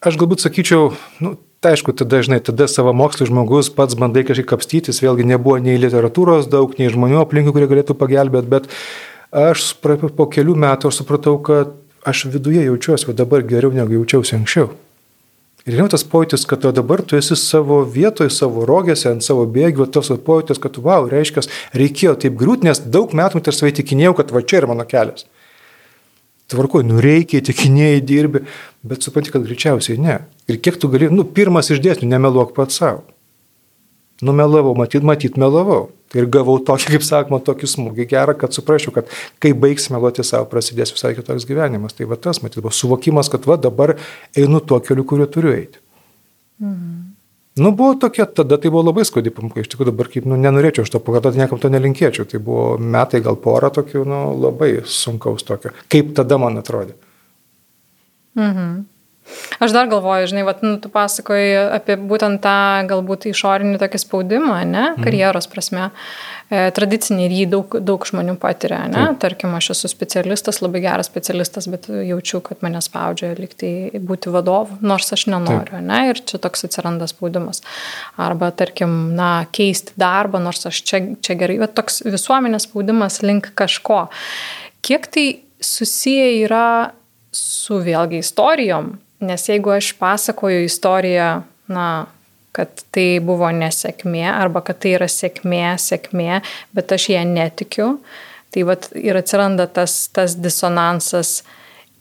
Aš galbūt sakyčiau, nu, Tai aišku, tada, žinai, tada savo mokslo žmogus pats bandai kažkaip kapstytis, vėlgi nebuvo nei literatūros daug, nei žmonių aplinkų, kurie galėtų pagelbėti, bet aš po kelių metų supratau, kad aš viduje jaučiuosi, o dabar geriau negu jaučiausi anksčiau. Ir žinau tas pojūtis, kad dabar tu esi savo vietoje, savo rogėse, ant savo bėgių, tos pojūtis, kad, wow, reiškia, reikėjo taip griūti, nes daug metų tarsi įtikinėjau, kad va čia yra mano kelias tvarkoj, nu reikia, tikinėjai dirbi, bet supranti, kad greičiausiai ne. Ir kiek tu gali, nu, pirmas iš dėsnių, nemeluok pats savo. Numelavau, matyt, matyt, melavau. Ir gavau tokį, kaip sakoma, tokį smūgį gerą, kad suprasčiau, kad kai baigs meluoti savo, prasidės visai kitoks gyvenimas. Tai va tas, matyt, buvo suvokimas, kad va dabar einu tuo keliu, kuriuo turiu eiti. Mhm. Nu, buvo tokia, tada tai buvo labai skaudi pamoka, iš tikrųjų dabar kaip, nu, nenorėčiau aš to pakartoti, niekam to nelinkėčiau, tai buvo metai, gal porą tokių, nu, labai sunkaus tokio, kaip tada man atrodė. Mhm. Aš dar galvoju, žinai, vat, nu, tu pasakoji apie būtent tą galbūt išorinį tokį spaudimą, ne, mhm. karjeros prasme. E, tradicinį ir jį daug, daug žmonių patiria, ne. Taip. Tarkim, aš esu specialistas, labai geras specialistas, bet jaučiu, kad mane spaudžia likti būti vadovu, nors aš nenoriu, Taip. ne, ir čia toks atsiranda spaudimas. Arba, tarkim, na, keisti darbą, nors aš čia, čia gerai, bet toks visuomenės spaudimas link kažko. Kiek tai susiję yra su vėlgi istorijom, Nes jeigu aš pasakoju istoriją, na, kad tai buvo nesėkmė arba kad tai yra sėkmė, sėkmė, bet aš ją netikiu, tai vat, ir atsiranda tas, tas disonansas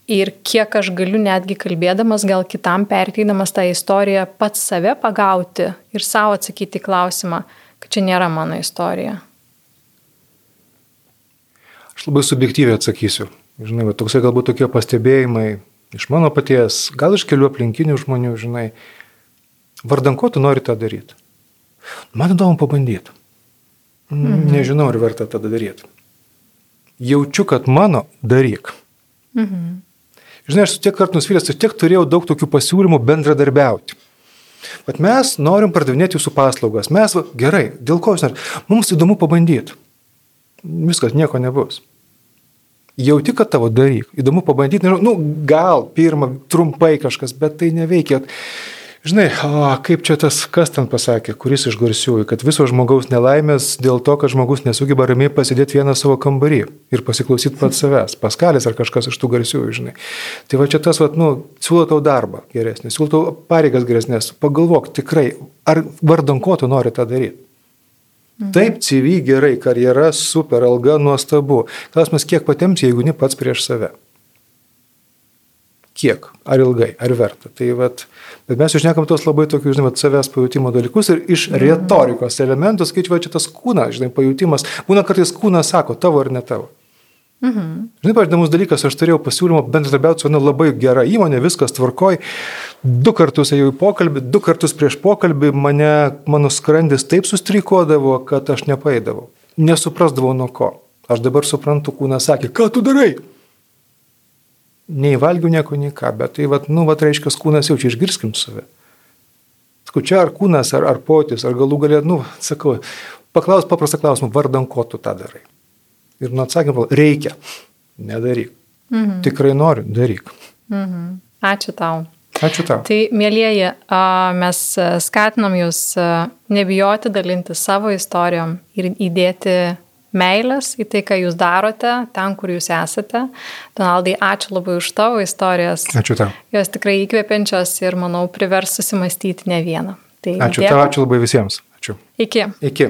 ir kiek aš galiu netgi kalbėdamas, gal kitam perteidamas tą istoriją, pats save pagauti ir savo atsakyti klausimą, kad čia nėra mano istorija. Aš labai subjektyviai atsakysiu. Žinai, toksai galbūt tokie pastebėjimai iš mano paties, gal iš kelių aplinkinių žmonių, žinai, vardan ko tu nori tą daryti. Man įdomu pabandyti. Mhm. Nežinau, ar verta tą daryti. Jaučiu, kad mano daryk. Mhm. Žinai, aš tiek kartų nusivylęs, aš tiek turėjau daug tokių pasiūlymų bendradarbiauti. Bet mes norim pardavinėti jūsų paslaugas. Mes, va, gerai, dėl ko jūs norite? Mums įdomu pabandyti. Viskas, nieko nebus. Jauti, kad tavo daryk. Įdomu pabandyti, nežinau, nu, gal pirmą, trumpai kažkas, bet tai neveikia. Žinai, o, kaip čia tas, kas ten pasakė, kuris iš garsiųjų, kad viso žmogaus nelaimės dėl to, kad žmogus nesugeba ramiai pasidėti vieną savo kambarį ir pasiklausyti pats savęs, paskalis ar kažkas iš tų garsiųjų, žinai. Tai va čia tas, va, nu, siūlo tau darbą geresnį, siūlo tau pareigas geresnės, pagalvok tikrai, ar vardan ko tu nori tą daryti. Mhm. Taip, CV gerai, karjera super, alga nuostabu. Klausimas, kiek patems, jeigu ne pats prieš save kiek, ar ilgai, ar verta. Tai vat, bet mes išnekam tos labai tokius, žinai, savęs pajūtimo dalykus ir iš mhm. retorikos elementų, skaičiuoja čia tas kūnas, žinai, pajūtimas. Būna kartais kūnas sako, tavo ar ne tavo. Mhm. Žinai, pažydamus dalykas, aš turėjau pasiūlymą bendradarbiauti su viena labai gera įmonė, viskas tvarkoj. Du kartus ėjau į pokalbį, du kartus prieš pokalbį mane, mano skrandis taip sustrikuodavo, kad aš nepaėdavau. Nesuprasdavau nuo ko. Aš dabar suprantu, kūnas sakė, ką tu darai? nei valgiau nieko, nei ką, bet tai, vat, nu, vat, reiškia, kūnas jau čia išgirskim save. Sakau, čia ar kūnas, ar, ar potis, ar galų galė, nu, sakau, paklaus paprastą klausimą, vardan ko tu tą darai. Ir nuo atsakymą, reikia, nedaryk. Mhm. Tikrai noriu, daryk. Mhm. Ačiū tau. Ačiū tau. Tai, mėlyjeji, mes skatinam jūs nebijoti dalinti savo istorijom ir įdėti meilės į tai, ką jūs darote, ten, kur jūs esate. Donaldai, ačiū labai už tavo istorijas. Ačiū tau. Jos tikrai įkvepiančios ir, manau, privers susimastyti ne vieną. Tai ačiū dėkui. tau, ačiū labai visiems. Ačiū. Iki. Iki.